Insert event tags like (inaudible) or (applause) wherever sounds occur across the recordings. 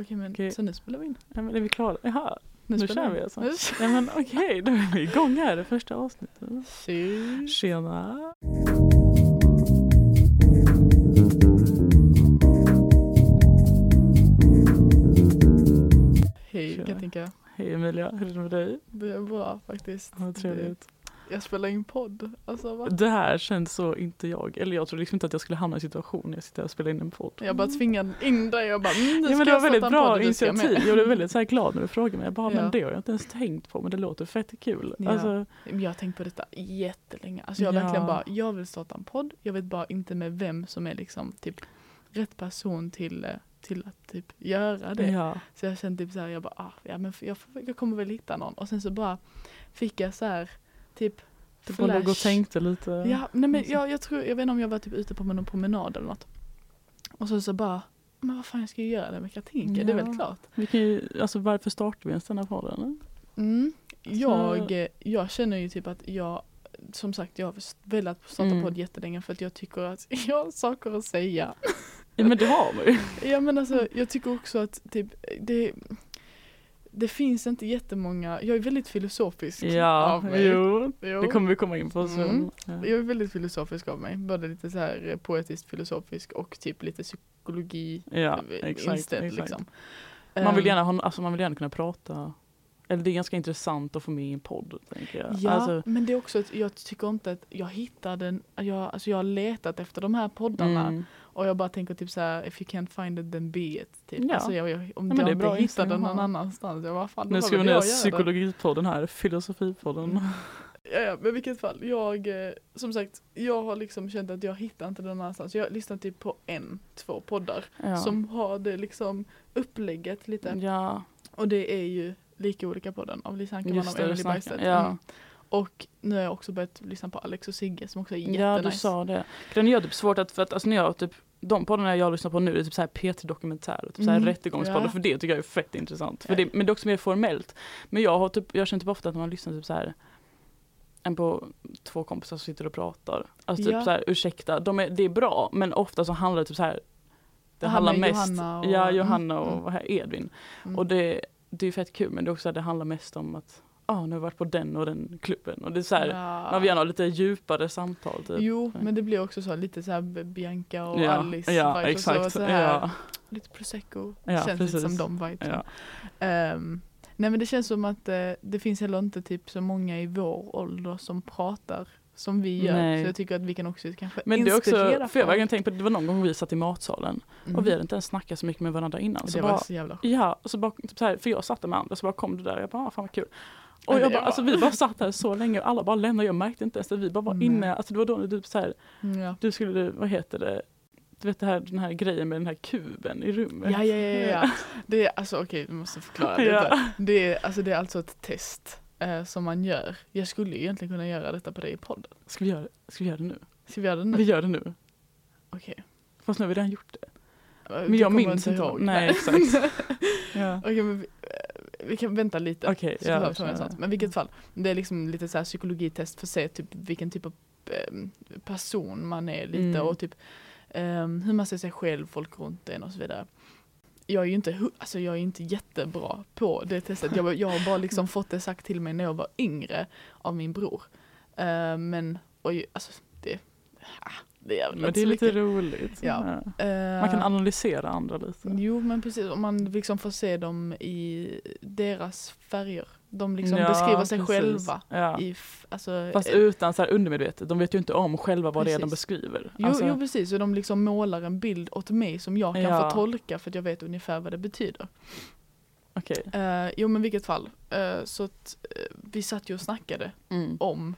Okej men Okej. så nu spelar vi in. Ja, men är vi klara? Jaha, Nu, nu kör vi alltså. Ja men okej, då är vi igång här, det första avsnittet. Tjej. Tjena! Hej. Katinka. Hej Emilia, hur är det med dig? Det är bra faktiskt. Vad trevligt. Jag spelar in podd. Alltså va? Det här känns så inte jag, eller jag trodde liksom inte att jag skulle hamna i en situation när jag sitter och spelar in en podd. Jag bara tvingade in dig och bara mm, Ja, ska men det var väldigt starta en bra initiativ. Jag blev väldigt så här glad när du frågade mig. Jag bara, Ja. men det har jag inte ens tänkt på men det låter fett kul. Ja. Alltså, Jag har tänkt på detta jättelänge. Alltså jag Ja. verkligen bara, jag vill starta en podd. Jag vet bara inte med vem som är liksom typ rätt person till, eh, till att typ göra det. ja. Så jag kände typ så här, jag bara, ah, ja men jag, jag kommer väl hitta någon. Och sen så bara fick jag så här, typ Du bara låg och tänkte lite. Ja, nej men jag, jag tror, jag vet inte om jag var typ ute på någon promenad eller något. Och så, så bara, men vad fan jag ska göra det med Katinka, det är väl Ja. klart. Vi kan ju, alltså varför startar vi ens den här podden? Mm. Jag, eh, jag känner ju typ att jag, som sagt jag har velat starta Mm. podd jättelänge för att jag tycker att (laughs) jag har saker att säga. Ja men det har vi ju. Ja men alltså jag tycker också att typ det, det finns inte jättemånga, jag är väldigt filosofisk Ja, av mig. jo. Jo. Det kommer vi komma in på sen. Mm. Ja. Jag är väldigt filosofisk av mig, både lite så här eh, poetiskt filosofisk och typ lite psykologi Ja, eh, exakt. inställd exakt. liksom. Man, vill Ehm, gärna ha, alltså man vill gärna kunna prata. Eller det är ganska intressant att få med i en podd. Tänker jag. Ja, Alltså, men det är också att jag tycker inte att jag hittar den, jag, alltså jag har letat efter de här poddarna mm. Och jag bara tänker typ så här: if you can't find it then be it. Typ. Ja. Alltså jag, jag, om men det är jag inte hittar den någon annanstans, jag bara fan Nu ska vi ner psykologipodden här, filosofipodden. (laughs) Ja, ja, men i vilket fall, jag, eh, som sagt, jag har liksom känt att jag hittar inte den någonstans. Jag har lyssnat typ på en, två poddar Ja. som har det liksom upplägget lite. ja, Och det är ju Lika olika podden av Lisa Ankerman Just och snackar- Bergstedt. ja. Mm. Och nu har jag också börjat lyssna på Alex och Sigge som också är ja, jättenice. du sa det. Den gör typ svårt att, för att alltså när jag typ de poddarna jag lyssnar på nu är typ så här P3 dokumentärer, typ så här Mm, rättegångspoddar, ja. för det tycker jag är fett intressant. För Ja. det, men det är också mer formellt. Men jag har typ, jag känner typ ofta att när man lyssnar typ så här på två kompisar som sitter och pratar. Alltså typ Ja. så här, ursäkta, de är, det är bra men ofta så handlar det typ så här det här handlar mest, Johanna och- ja Johanna och mm. vad här, Edvin. Mm. Och det, det är fett kul men det är också så här, det handlar mest om att ah, nu har jag varit på den och den klubben. Och det är så här, Ja. man vill gärna ha lite djupare samtal. Typ. Jo, men det blir också så lite så här Bianca och ja, Alice ja, och exakt. så, så här, Ja, Lite prosecco. Ja, känns precis. lite som de vibesen. ja. Ehm, nej men det känns som att eh, det finns heller inte typ så många i vår ålder som pratar som vi gör. Nej. Så jag tycker att vi kan också kanske Men det är också, för jag har tänkt på det var någon gång vi satt i matsalen Mm. och vi hade inte ens snackat så mycket med varandra innan. Så Det bara, var så jävla Ja, och så bara, typ så här, för jag satt där med andra så bara kom du där jag bara, ah, fan vad kul. Och jag bara, alltså vi bara satt där så länge och alla bara lämnade, jag märkte inte ens att vi bara var inne, alltså det var då när du så här, ja. du skulle, vad heter det, du vet det här, den här grejen med den här kuben i rummet. Ja, ja, ja, ja. (laughs) Det är alltså okej, vi måste förklara det. Ja. Det är, alltså, det är alltså ett test eh, som man gör. Jag skulle egentligen kunna göra detta på dig i podden. Ska vi göra, ska vi göra det nu? Ska vi göra det nu? Vi gör det nu. Okej. Fast nu har vi redan gjort det. Men Men jag minns inte. vad- Nej, exakt. (laughs) ja. Okej, men vi, eh, vi kan vänta lite. Okej, Så ja, sån. Men vilket fall, det är liksom lite så här psykologitest för att se typ vilken typ av ehm, person man är lite Mm. och typ ehm, hur man ser sig själv, folk runt en och så vidare. Jag är ju inte, alltså jag är inte jättebra på det testet. Jag, jag har bara liksom (laughs) fått det sagt till mig när jag var yngre av min bror. Eh, men, oj, alltså det, ah, det är väl Men det är lite mycket. roligt. Ja. Eh, Man kan analysera andra lite. Jo men precis, om man liksom får se dem i deras färger. De liksom Ja, beskriver sig precis. själva. Ja. I, alltså, Fast eh, utan så här undermedvetet, de vet ju inte om själva vad det är de Precis. beskriver. Alltså, jo precis, och de liksom målar en bild åt mig som jag kan Ja. få tolka för att jag vet ungefär vad det betyder. Okej. Eh, jo men vilket fall, eh, så att eh, vi satt ju och snackade Mm. om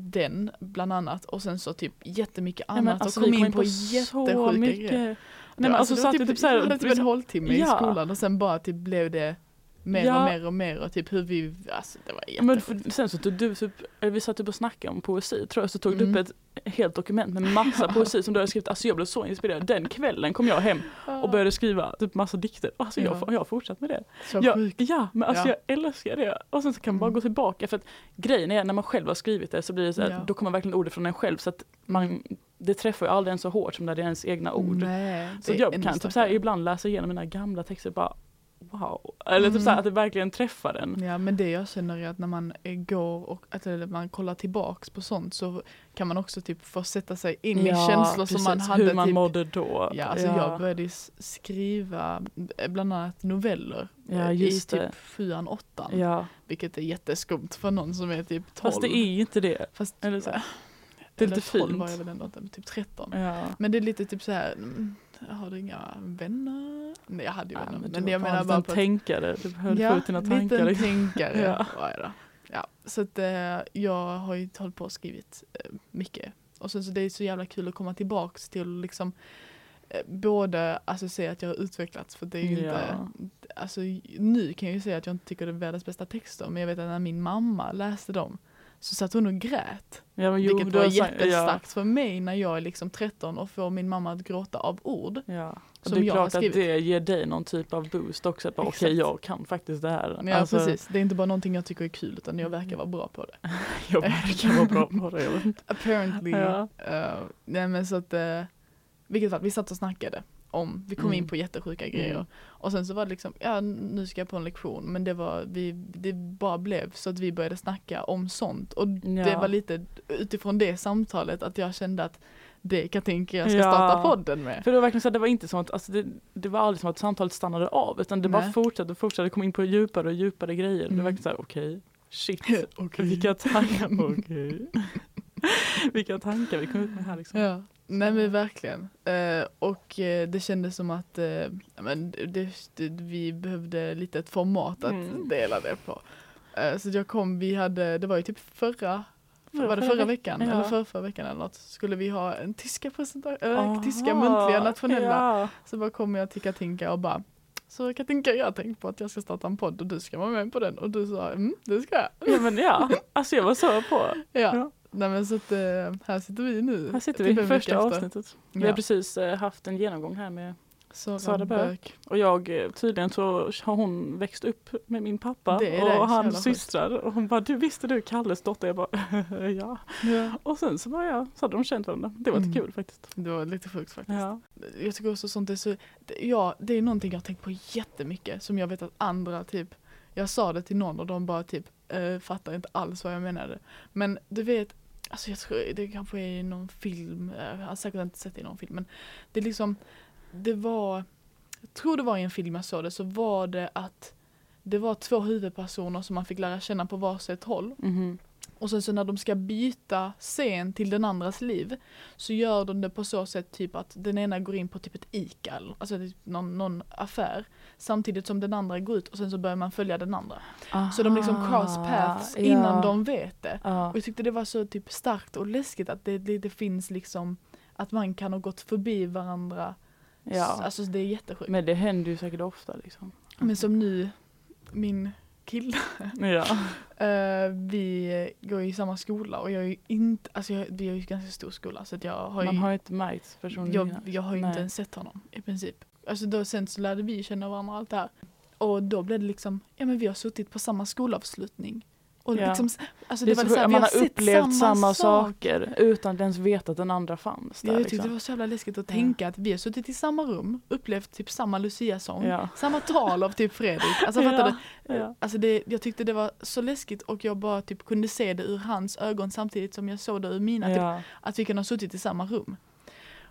den bland annat och sen så typ jättemycket annat men alltså, och kom vi in på så jättesjuka mycket. grejer. Nej men Ja, alltså, det satt var typ så här, (laughs) typ vi en håltimme i Ja. skolan och sen bara typ blev det mer Ja. och mer och mer och typ hur vi, alltså det var men jättesjukt. för, sen så tog du typ, vi satt typ och snackade om poesi tror jag, så tog du Mm. upp ett helt dokument med massa (laughs) poesi som du hade skrivit. Alltså jag blev så inspirerad. Den kvällen kom jag hem och började skriva typ massa dikter. Alltså jag, Ja. jag har fortsatt med det. Så Ja, sjukt. ja men alltså Ja. jag älskar det. Och sen så kan man bara Mm. gå tillbaka för att grejen är när man själv har skrivit det så blir det så här, Ja. då kommer verkligen ordet från en själv så att man det träffar ju aldrig en så hårt som när det är ens egna ord. Nej, Så jag kan typ så här, ibland läsa igenom mina gamla texter bara wow. Eller typ så här, Mm. att det verkligen träffar en. Ja men det jag känner är att när man går och att man kollar tillbaks på sånt så kan man också typ få sätta sig in i känslor som man precis, hade hur man typ mådde då. Ja, alltså jag började skriva eh, bland annat noveller Ja, eh, i typ sjuan, åttan. ja. Vilket är jätteskumt för någon som är typ 12. Fast det är ju inte det. Fast, Eller så. (laughs) Det är lite 12 fint. var jag väl ändå typ 13. Ja. Men det är lite typ så här. Har du inga vänner? Nej jag hade ju Ja, vänner. men men jag menar en bara liten på tänkare, du höll Ja, ut dina tankar. liten liksom. tänkare (laughs) Ja. var jag då. Ja, så att eh, jag har ju hållit på och skrivit eh, mycket. Och sen så det är så jävla kul att komma tillbaks till liksom eh, både alltså se att jag har utvecklats för det är ju inte Alltså nu kan jag ju säga att jag inte tycker det är världens bästa texter men jag vet att när min mamma läste dem så satt hon och grät. Ja, jo, vilket var jättestarkt för mig när jag är liksom 13 och får min mamma att gråta av ord. Ja, ja. Som det är jag har klart att det ger dig någon typ av boost också. Att Okej, Exakt. jag kan faktiskt det här. Ja Alltså, precis, det är inte bara någonting jag tycker är kul utan jag verkar vara bra på det. (laughs) Jag verkar vara bra på det. jag vet inte. (laughs) Apparently. Ja. Uh, nej men så att, uh, vilket fall, vi satt och snackade om, vi kom Mm. in på jättesjuka grejer. Mm. Och sen så var det liksom, ja nu ska jag på en lektion men det var, vi, det bara blev så att vi började snacka om sånt. Och det Ja. var lite utifrån det samtalet att jag kände att det kan tänka jag ska Ja. starta podden med. För det var verkligen så att det var inte som att, alltså det, det var aldrig som att samtalet stannade av utan det bara Nej. fortsatte och fortsatte komma in på djupare och djupare grejer. Det Mm. var verkligen såhär, okej, shit, (laughs) Okej. vilka tankar, (laughs) okej. vilka tankar vi kom ut med här liksom. Ja, nej men verkligen. Eh, och eh, det kändes som att eh, men det, det, vi behövde lite ett format att Mm. dela det på. Eh, så jag kom, vi hade, det var ju typ förra, Förra- var det förra förra veck- veckan? ja. Eller förra, förra veckan eller något. Skulle vi ha en tyska presentation, äh, tyska muntliga nationella. Ja. Så bara kom jag till Katinka och bara så Katinka jag har tänkt på att jag ska starta en podd och du ska vara med på den och du sa mm, det ska jag. ja men ja, (laughs) alltså jag var så på. Ja. Ja. Nej men så att eh, här sitter vi nu. Här sitter vi, första avsnittet. Vi Ja. har precis eh, haft en genomgång här med Sara, Sara Böök. Och jag eh, tydligen så har hon växt upp med min pappa och hans systrar och hon bara du visste du Kalles dotter? Jag bara (laughs) ja. Ja. Och sen så bara ja, så hade de känt varandra. Det var lite Mm. kul faktiskt. Det var lite sjukt faktiskt. Ja. Jag tycker också sånt är så, ja det är någonting jag har tänkt på jättemycket som jag vet att andra typ, jag sa det till någon och de bara typ fattar inte alls vad jag menade. Men du vet, alltså jag tror det kanske är i någon film, jag har säkert inte sett det i någon film men det är liksom, det var, jag tror det var i en film jag såg det så var det att det var två huvudpersoner som man fick lära känna på varsitt håll. Mhm. Och sen så när de ska byta scen till den andras liv så gör de det på så sätt typ att den ena går in på typ ett ICA, alltså någon, någon affär. Samtidigt som den andra går ut och sen så börjar man följa den andra. Så de liksom cross paths Ah, innan ja. de vet det. Ja. Och jag tyckte det var så typ starkt och läskigt att det, det, det finns liksom att man kan ha gått förbi varandra. ja. Alltså det är jättesjukt. Men det händer ju säkert ofta liksom. Men som nu, min kille (laughs) Ja. (laughs) Eh, vi går i samma skola och jag är ju inte, alltså jag, vi har ju ganska stor skola så att jag har ju, Man har ju inte märkt personen jag, jag har ju Nej. inte ens sett honom i princip. Alltså då sen så lärde vi känna varandra och allt det här. Och då blev det liksom, ja men vi har suttit på samma skolavslutning. Och Ja. liksom, alltså Det det, var så, så här, man har upplevt samma, sak. saker utan att ens veta att den andra fanns där. Jag tyckte liksom. det var så jävla läskigt att Ja. tänka att vi har suttit i samma rum, upplevt typ samma Lucia-sång, Ja. samma tal av typ Fredrik. Alltså fattar du? Ja. Alltså det, jag tyckte det var så läskigt och jag bara typ kunde se det ur hans ögon samtidigt som jag såg det ur mina. Typ, Ja. att vi kunde ha suttit i samma rum.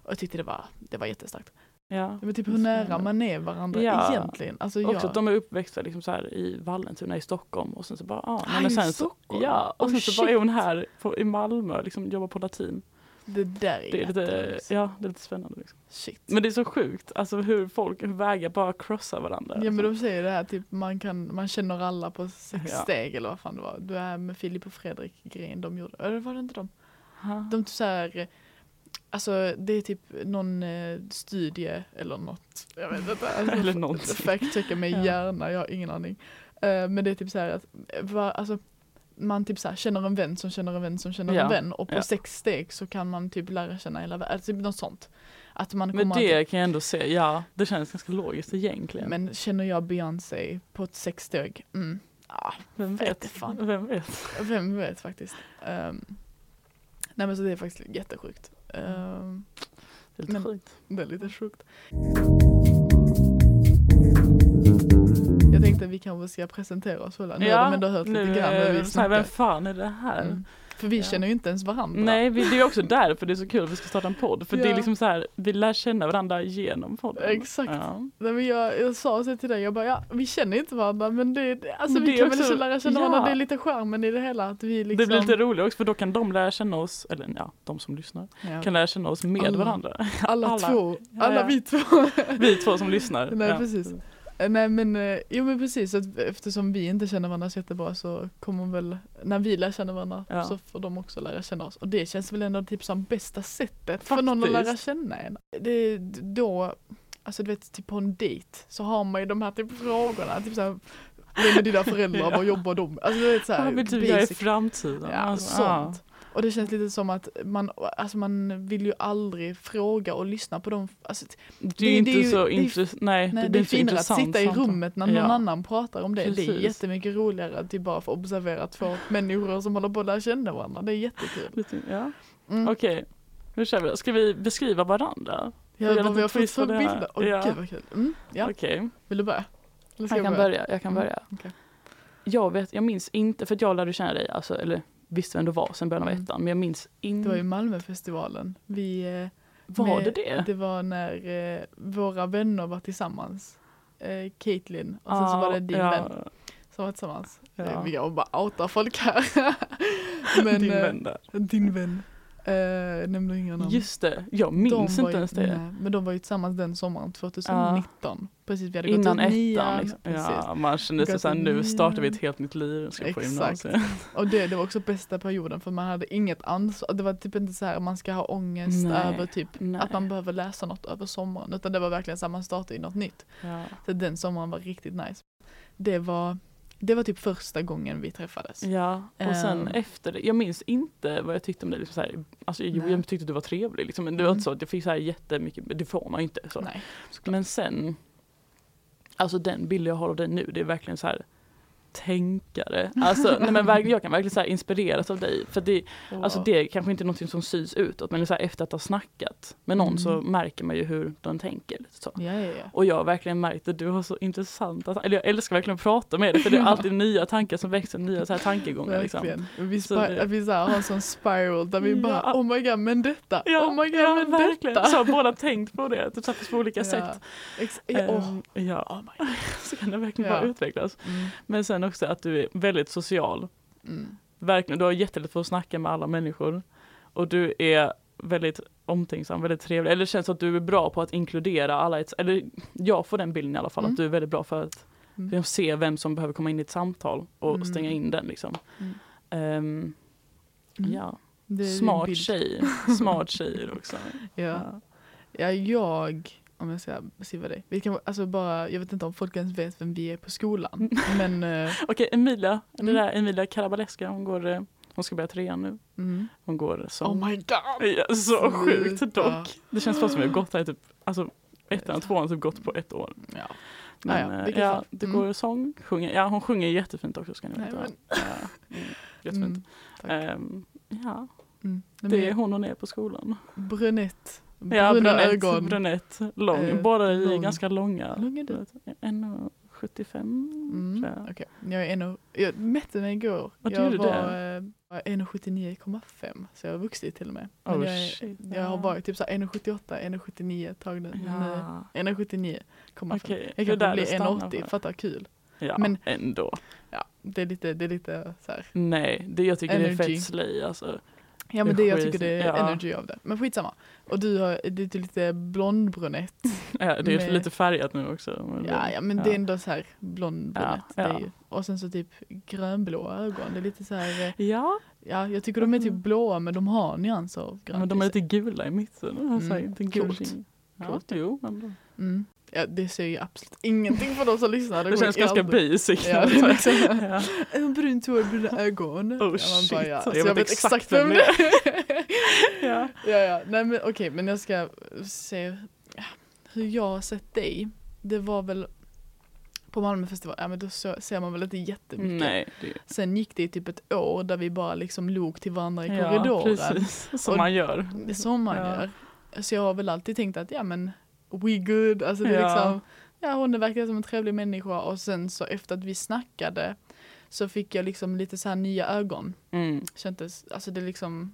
Och jag tyckte det var, det var jättestarkt. Ja. Var typ hur nära man är varandra Ja. egentligen. Alltså Också jag, att de är uppväxta liksom så här i Vallentuna i Stockholm och sen så bara, ah, Ah, men sen så, ja, och Oh, sen så bara är hon här på, i Malmö liksom jobbar på latin. det där är, Det är lite, ja, det är lite spännande. Liksom. Shit. Men det är så sjukt, alltså hur folk, hur vägar bara krossar varandra. Ja men liksom. de säger det här typ man, kan, man känner alla på sex Ja. steg eller vad fan det var. Du är med Filip och Fredrik grejen de gjorde. Eller var det inte de? Ha. De typ så här, alltså det är typ någon eh, studie eller något. Jag vet inte. (laughs) Eller någonting. Fact-checka mig Ja. gärna, jag har ingen aning. Eh, men det är typ så här att, eh, va, alltså man typ så här, känner en vän som känner en vän som känner Ja, en vän och på ja. sex steg så kan man typ lära känna hela världen, alltså typ något sånt. Att man Men det att, kan jag ändå se, ja det känns ganska logiskt egentligen. men känner jag Beyoncé på ett sex steg? Mm. Ah, vem vet vet? fan. Vem vet? vem vet faktiskt. Um, nej men så det är faktiskt jättesjukt. Ehm, Det är lite Men- sjukt. det är lite sjukt. Tänkte att vi kanske ska presentera oss själva. Nu har de ändå hört lite nu, grann hur vi snackar. Vem fan är det här? Mm. För vi Ja. känner ju inte ens varandra. Nej, vi, det är också därför det är så kul att vi ska starta en podd. För det är Ja. liksom så här, vi lär känna varandra genom podden. Exakt. Ja. Nej, men jag, jag sa så till dig, jag bara ja, vi känner inte varandra men det, alltså Men vi det kan väl också- lära känna ja. varandra, det är lite charmen i det hela att vi liksom Det blir lite roligt också för då kan de lära känna oss, eller ja, de som lyssnar, ja. kan lära känna oss med Alla. varandra. alla, alla. två, Ja, alla ja. vi två. Vi två som lyssnar. Nej ja. precis. Eh, Nej men, eh, jo men precis, att eftersom vi inte känner varandra så jättebra så kommer väl, när vi lär känna varandra Ja. så får de också lära känna oss. Och det känns väl ändå typ som bästa sättet för någon att lära Faktiskt. känna en. Det är då, alltså du vet typ på en dejt så har man ju de här typ frågorna, typ såhär, vem är dina föräldrar, (laughs) vad jobbar de? Alltså du vet såhär, Ja, men typ jag är framtiden. Ja, alltså, sånt. Och det känns lite som att man, alltså man vill ju aldrig fråga och lyssna på dem. Alltså, Det är Det- inte det är ju- så är- intressant. Nej, nej, det det, är inte så finare att sitta i rummet när någon Ja. annan pratar om det. Det är Precis. jättemycket roligare att typ bara få observera två (laughs) människor som håller på att lära känna varandra. Det är jättekul. Ja. Mm. Okej, nu kör vi. Ska vi beskriva varandra? Ja, vad vi har fått för bilder. Åh Ja. gud vad kul. Mm, ja, Okej, vill du börja? Jag kan börja. Jag kan Mm, börja. okej. Jag vet, jag minns inte, för att jag lärde känna dig, alltså, eller visste vem du var sen början av Mm. ettan, men jag minns Det inte. var ju Malmöfestivalen. Vi, eh, Var med- det det? Det var när eh, våra vänner var tillsammans. Eh, Caitlyn och sen så var det din ja, vän som var tillsammans. Ja. Eh, Vi har bara outar folk här. (laughs) Men, Din eh, vän där. Din vän. Eh, nämnde inga namn. Just det, jag minns De inte ju- ens det. Nej, men de var ju tillsammans den sommaren 2019. Precis, vi hade Innan gått ut ettan. Liksom. Ja, man kände sig såhär, nu startar vi ett helt nytt liv, ska på Exakt. gymnasiet. Och det, det var också bästa perioden för man hade inget ansvar. Det var typ inte så här man ska ha ångest Nej, över typ nej. att man behöver läsa något över sommaren. Utan det var verkligen så här man startade i något nytt. Ja. Så den sommaren var riktigt nice. Det var, det var typ första gången vi träffades. Ja, och sen Ehm. efter det, jag minns inte vad jag tyckte om dig. Liksom så här, alltså, jo, Nej. jag tyckte du var trevlig, liksom, men det var Mm. inte så att jag fick så här jättemycket, det får man ju inte. Så. Nej. Men sen, alltså den bild jag har av dig nu, det är verkligen så här tänkare. Alltså, nej, men verkligen, jag kan verkligen så inspireras av dig. För det, alltså, Och- det är kanske inte något som syns utåt, men så efter att ha snackat med någon Mm. så märker man ju hur de tänker. Så. Ja, ja, ja. Och jag har verkligen märkt att du har så intressanta, eller jag älskar verkligen att prata med dig för det är (laughs) alltid nya tankar som växer, nya så här tankegångar. Liksom. Vi, Så det- vi så här, har en sån spiral där vi bara oh my god men detta, oh my god men verkligen. detta. Så har båda tänkt på det, typ så på olika Ja. sätt. Ex- åh. Ehm, ja, Oh my (laughs) god. så kan det verkligen bara utvecklas. Mm. Men sen också att du är väldigt social. Mm. Verkligen, du har jättelätt för att snacka med alla människor. Och du är väldigt omtänksam, väldigt trevlig. Eller det känns att du är bra på att inkludera alla. Ett, eller jag får den bilden i alla fall, Mm. att du är väldigt bra för att Mm. se vem som behöver komma in i ett samtal och Mm. stänga in den. Liksom. Mm. ja. (laughs) Smart tjej. Smart tjejer också. Ja. ja, jag, om jag ska beskriva dig. Vi kan, alltså bara, jag vet inte om folk ens vet vem vi är på skolan. (laughs) men eh, Okej, Emilia. Det Mm. där Emilia Karabaleska, hon går eh, hon ska börja trean nu. mm. Hon går som... Oh my god! ja, så sjukt dock. Det känns bara som att jag gått här typ, alltså ettan och tvåan typ gått på ett år. Ja. Men Ah, ja, eh, ja, det Mm. går sång, sjunger, ja hon sjunger jättefint också ska ni Nej, veta. men- Ja, mm, jättefint. Mm. Ehm, ja, Mm. Nej, det är hon hon är på skolan. brunett, Ja, brunett, ögon. brunett, lång. Eh, Båda är lång. ganska långa. Lång är du? 1,75 Mm. jag. Okej, jag är en jag mätte mig igår. Vad jag var eh, 1,79,5 så jag har vuxit till och med. Oh, jag, är, jag har varit typ så här 1,78, 1,79 ett tag nu. Eh, Ja, 1,79,5. okej. Jag är kanske blir det stannar 1,80, för. fattar kul. Ja, Men- ändå. Ja, det är lite, det är lite så här. Nej, det, jag tycker det är Energy. fett slay alltså. Ja men Det jag tycker det är Ja. energy av det. Men skitsamma. Och du har, det är lite blondbrunett. (laughs) Ja, det är Med- lite färgat nu också. Ja, ja men det är ändå så här blondbrunett. Ja, ja. Och sen så typ grönblå ögon. Det är lite så här, eh, Ja, ja jag tycker de är typ blåa men de har nyanser av grönt. men de är lite gula i mitten. Alltså, Mm, coolt. Ja, jo, men mm. Ja det säger ju absolut ingenting för de som lyssnar. det går känns ganska basic. Ja, det liksom, ja. Brunt hår, bruna ögon. Oh, ja, shit. bara, ja. Jag Så jag vet exakt vem det det är. ja. Ja, ja. Nej men okej, men jag ska se hur jag har sett dig. Det var väl på Malmöfestival, ja men då så, ser man väl inte jättemycket. Nej, det, Sen gick det typ ett år där vi bara liksom log till varandra i ja, korridoren. precis. Som Och- man gör. Det så man Ja. gör. Så jag har väl alltid tänkt att ja men we good, alltså det är Ja. liksom, ja hon verkligen som en trevlig människa och sen så efter att vi snackade så fick jag liksom lite så här nya ögon. Mm. Kändes, alltså det liksom,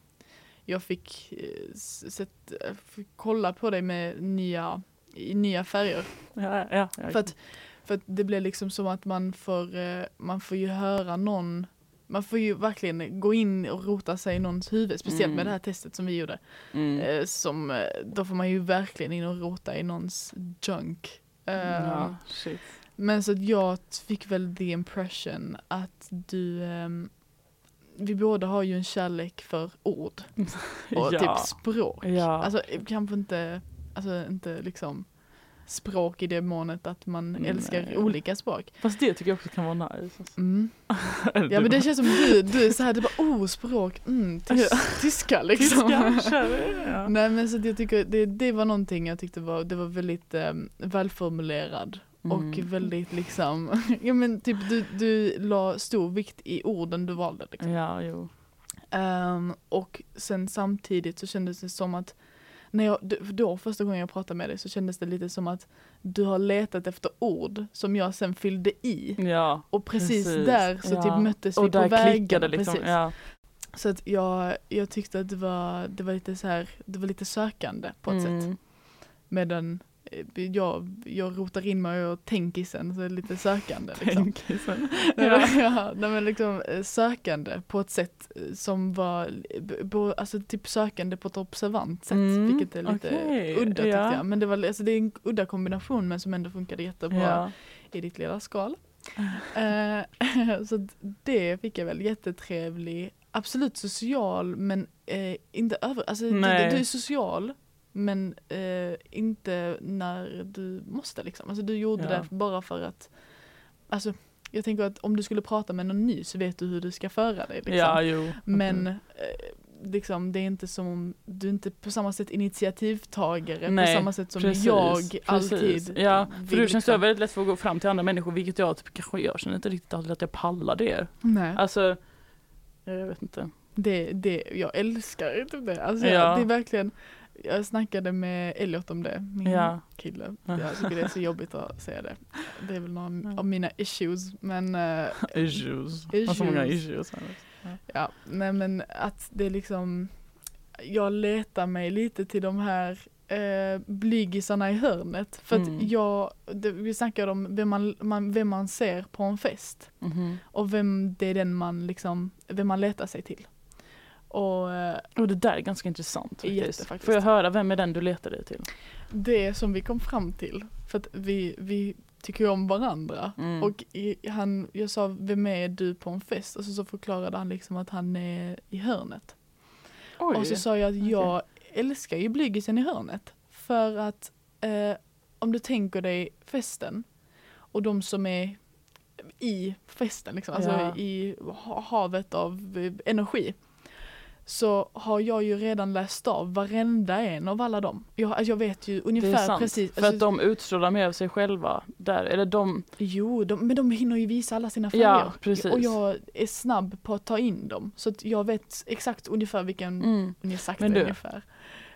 jag fick, eh, sett, eh, fick kolla på dig med nya, i nya färger. Ja, ja. För att, för att det blir liksom som att man får, eh, man får ju höra någon, man får ju verkligen gå in och rota sig i någons huvud, speciellt Mm. med det här testet som vi gjorde. mm. Eh, som, eh, då får man ju verkligen in och rota i någons junk. Eh, ja, shit. Men så att jag fick väl the impression att du, ehm, vi båda har ju en kärlek för ord (laughs) och ja. typ språk. Ja. Alltså kanske inte, alltså inte liksom språk i det månet att man Nej. älskar olika språk. Fast det tycker jag också kan vara nice. Alltså. Mm. (laughs) Ja men det känns som du, du är såhär, du bara oh språk, mm, (laughs) tys, tyska liksom. Tyska, ja. (laughs) Nej men så jag tycker det, det var någonting jag tyckte var, det var väldigt eh, välformulerad och Mm. väldigt liksom, ja men typ du, du la stor vikt i orden du valde liksom. Ja, jo. Ehm, och sen samtidigt så kändes det som att när jag, då första gången jag pratade med dig så kändes det lite som att du har letat efter ord som jag sen fyllde i. Ja, Och precis, Precis, där så ja. typ möttes vi och på vägen. liksom. Precis. Ja. Så att jag, jag tyckte att det var, det var lite så här, det var lite sökande på ett sätt. Mm. Medan eh, jag, jag rotar in mig och tänkisen så är lite sökande. Liksom. Tänkisen. (laughs) Ja. ja, nej, men liksom eh, sökande på ett sätt eh, som var, eh, alltså typ sökande på ett observant sätt, Mm, vilket är lite okej, udda tyckte ja. jag. Men det, var, alltså, det är en udda kombination men som ändå funkade jättebra Ja. i ditt lilla skal. (laughs) Eh, (laughs) så det fick jag väl jättetrevlig, absolut social men eh, inte över, alltså du, du är social men eh, inte när du måste liksom. Alltså du gjorde Ja. det bara för att, alltså jag tänker att om du skulle prata med någon ny så vet du hur du ska föra dig. Liksom. Ja, jo. Men eh, liksom, det är inte som om du är inte på samma sätt initiativtagare Nej, på samma sätt som precis, jag precis. alltid Ja, för du känns liksom. väldigt lätt för att gå fram till andra människor, vilket jag typ kanske jag känner inte riktigt alltid att jag pallar det. Nej. Alltså, jag vet inte. Det, det, jag älskar typ det. Alltså, Ja. det är verkligen, jag snackade med Elliot om det, min Ja. kille. Ja. Jag tycker det är så jobbigt att säga det. Det är väl några Ja. av mina issues. Men eh, (laughs) Issues. Har så många Issues. issues. här. ja, nej men att det är liksom, jag letar mig lite till de här eh, blygisarna i hörnet. För Mm. att jag, det, vi snackade om vem man, man, vem man ser på en fest. Mhm. Och vem det är den man liksom, vem man letar sig till. Och eh, Och det där är ganska intressant faktiskt. faktiskt. Får jag höra, vem är den du letar dig till? det som vi kom fram till, för att vi, vi tycker ju om varandra. Mm. Och i, han, jag sa, vem är du på en fest? Och så, så förklarade han liksom att han är i hörnet. Oj. Och så sa jag att jag älskar ju blygisen i hörnet. För att eh, om du tänker dig festen och de som är i festen, liksom, alltså Ja. i ha- havet av eh, energi. Så har jag ju redan läst av varenda en av alla dem. Jag, alltså jag vet ju ungefär precis. För alltså, att de utstrålar mer av sig själva där. Eller de, Jo, de, men de hinner ju visa alla sina färger. Ja, precis. Och jag är snabb på att ta in dem. Så att jag vet exakt ungefär vilken, mm. sagt Men du- ungefär.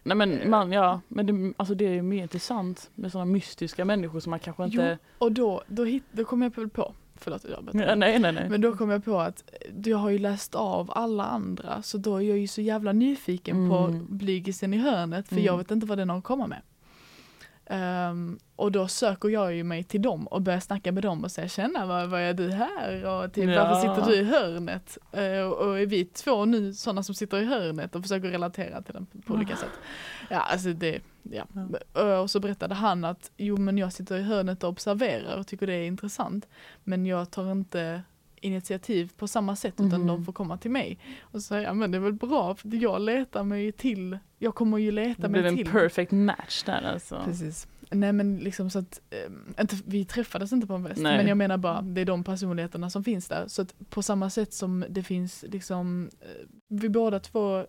Nej men man, ja, men det, alltså det är ju mer intressant med sådana mystiska människor som man kanske inte... Och då, då, hit, då kom jag på förlåt jag Ja, nej nej nej. Men då kom jag på att jag har ju läst av alla andra så då är jag ju så jävla nyfiken på Mm. blygisen i hörnet för Mm. jag vet inte vad den har att komma med. Ehm, och då söker jag ju mig till dem och börjar snacka med dem och säga tjena vad, vad är du här och typ, Ja. varför sitter du i hörnet? Eh, och, är vi två nu sådana som sitter i hörnet och försöker relatera till den på, olika sätt. Ja alltså det, ja. Eh, Och så berättade han att jo men jag sitter i hörnet och observerar och tycker det är intressant. Men jag tar inte initiativ på samma sätt utan Mhm. de får komma till mig. Och så säger jag, men det är väl bra för jag letar mig till, jag kommer ju leta Det mig blev en till. perfect match där alltså. Precis. Nej men liksom så att, eh, inte, vi träffades inte på en fest, Nej. men jag menar bara det är de personligheterna som finns där. Så att på samma sätt som det finns liksom, eh, vi båda två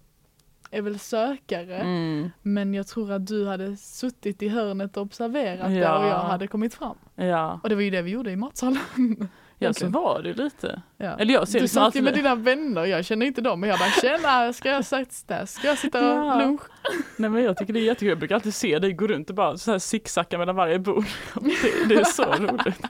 är väl sökare. Mm. Men jag tror att du hade suttit i hörnet och observerat det Ja. och jag hade kommit fram. Ja, Och det var ju det vi gjorde i matsalen. (laughs) ja så var det lite. Ja. Eller jag ser Du liksom satt ju alltid med dina vänner, jag känner inte dem, men jag bara tjena, ska jag sätta där? Ska jag sitta Ja. lunch? Nej men jag tycker det är jättekul, jag brukar alltid se dig gå runt och bara så här zigzacka mellan varje bord. (laughs) Det, det är så roligt. (laughs)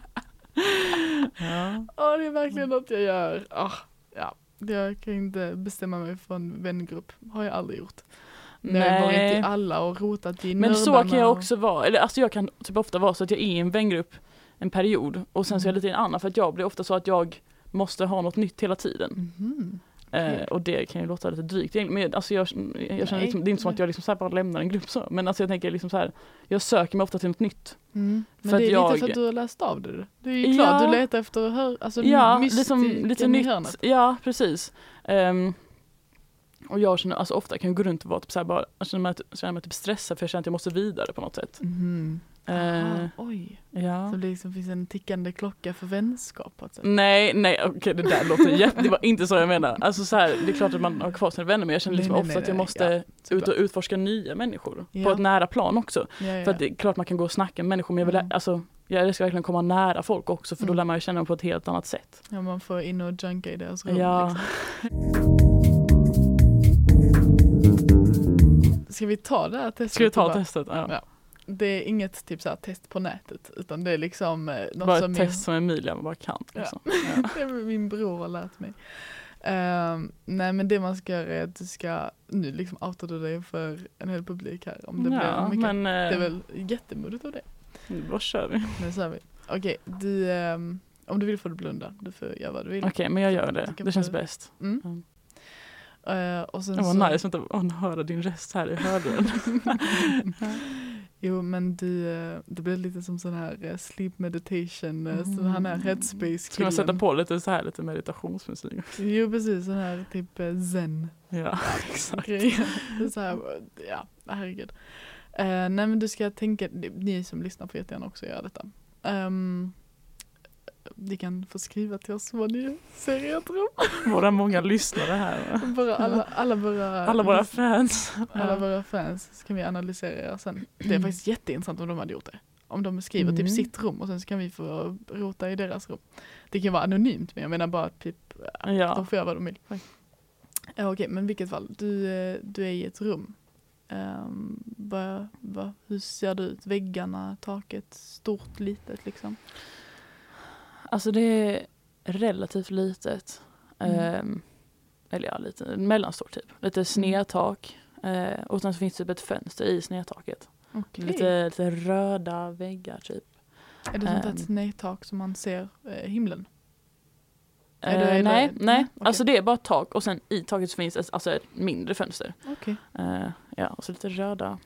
Ja. Ja, det är verkligen något jag gör. Ah, ja. Jag kan inte bestämma mig för en vängrupp, har jag aldrig gjort. Jag har varit i Nej. alla och rotat i Men så kan jag också vara, eller alltså jag kan typ ofta vara så att jag är i en vängrupp en period och sen så är jag lite i en annan för att jag blir ofta så att jag måste ha något nytt hela tiden. Mhm. Eh, Okej. och det kan ju låta lite drygt men alltså jag, jag känner liksom, det är inte som att jag liksom så bara lämnar en grupp så, men alltså jag tänker liksom så här, jag söker mig ofta till något nytt. Mm. Men det är jag- lite för att du har läst av det. Det är ju Ja. klart, du letar efter hör, alltså Ja, liksom lite nytt. hörnet. Ja, precis. Ehm, och jag känner, alltså ofta kan jag gå runt och vara typ så här bara, jag känner mig, känner mig typ stressad för jag känner att jag måste vidare på något sätt. Mhm. Eh, Ah, oj, ja. så det liksom finns en tickande klocka för vänskap på ett sätt. Nej, nej, okej det där låter jätte, det var inte så jag menar. Alltså så här, det är klart att man har kvar sina vänner men jag känner Nej, liksom nej, ofta nej, att jag nej, måste ja, ut och utforska nya människor. På Ja. ett nära plan också. Ja. För att det är klart man kan gå och snacka med människor men jag vill, Mm. alltså, jag älskar verkligen komma nära folk också för då Mm. lär man ju känna dem på ett helt annat sätt. ja, man får in och junka i deras rum. Ja, Liksom. Ska vi ta det här testet? ska vi ta testet? Ja. Ja. Det är inget typ så här test på nätet utan det är liksom eh, något Bara som ett test som Emilia bara kan. Liksom. (laughs) Ja. min, det är min bror har lärt mig. Ehm, nej men det man ska göra är att du ska, nu liksom outar du dig för en hel publik här om det ja, blir mycket. men Det är eh, väl jättemodigt av det. då kör vi. Nu kör vi. Okej, du, ehm, om du vill får du blunda. Du får göra vad du vill. Okej, men jag gör det. Det känns bäst. Mm. Mm. Eh, och sen Det var så, nice att höra din röst här i hörluren. (laughs) (laughs) Jo men du, eh, det blir lite som sån här eh, sleep meditation, uh, sån han här headspace Mm. Ska man sätta på lite så här lite meditationsmusik? Jo precis, sån här typ eh, zen Ja, (laughs) exakt. är så här, ja, herregud. Uh, nej men du ska tänka, ni som lyssnar får jättegärna också göra detta. Um, ni kan få skriva till oss vad ni ser i ert rum. Våra många lyssnare här. va? Bara alla, alla våra, Alla våra fans. alla våra fans så kan vi analysera er sen. Det är faktiskt jätteintressant om de hade gjort det. Om de skriver Mm. typ sitt rum och sen så kan vi få rota i deras rum. Det kan vara anonymt men jag menar bara att typ, de Ja. får göra vad de vill. Okej, men i vilket fall, du, eh, du är i ett rum. Um, vad, vad, hur ser det ut? Väggarna, taket, stort, litet liksom? Alltså det är relativt litet. Mm. Ehm, eller ja, lite mellanstort typ. Lite snedtak. Eh, och sen så finns det typ ett fönster i snedtaket. Okej. Lite, lite röda väggar typ. Är det sånt där ehm. snedtak som man ser eh, himlen? Eh, det- nej, nej, nej. okej. Alltså det är bara ett tak och sen i taket finns ett, alltså ett mindre fönster. Okej. Eh, ja, och så lite röda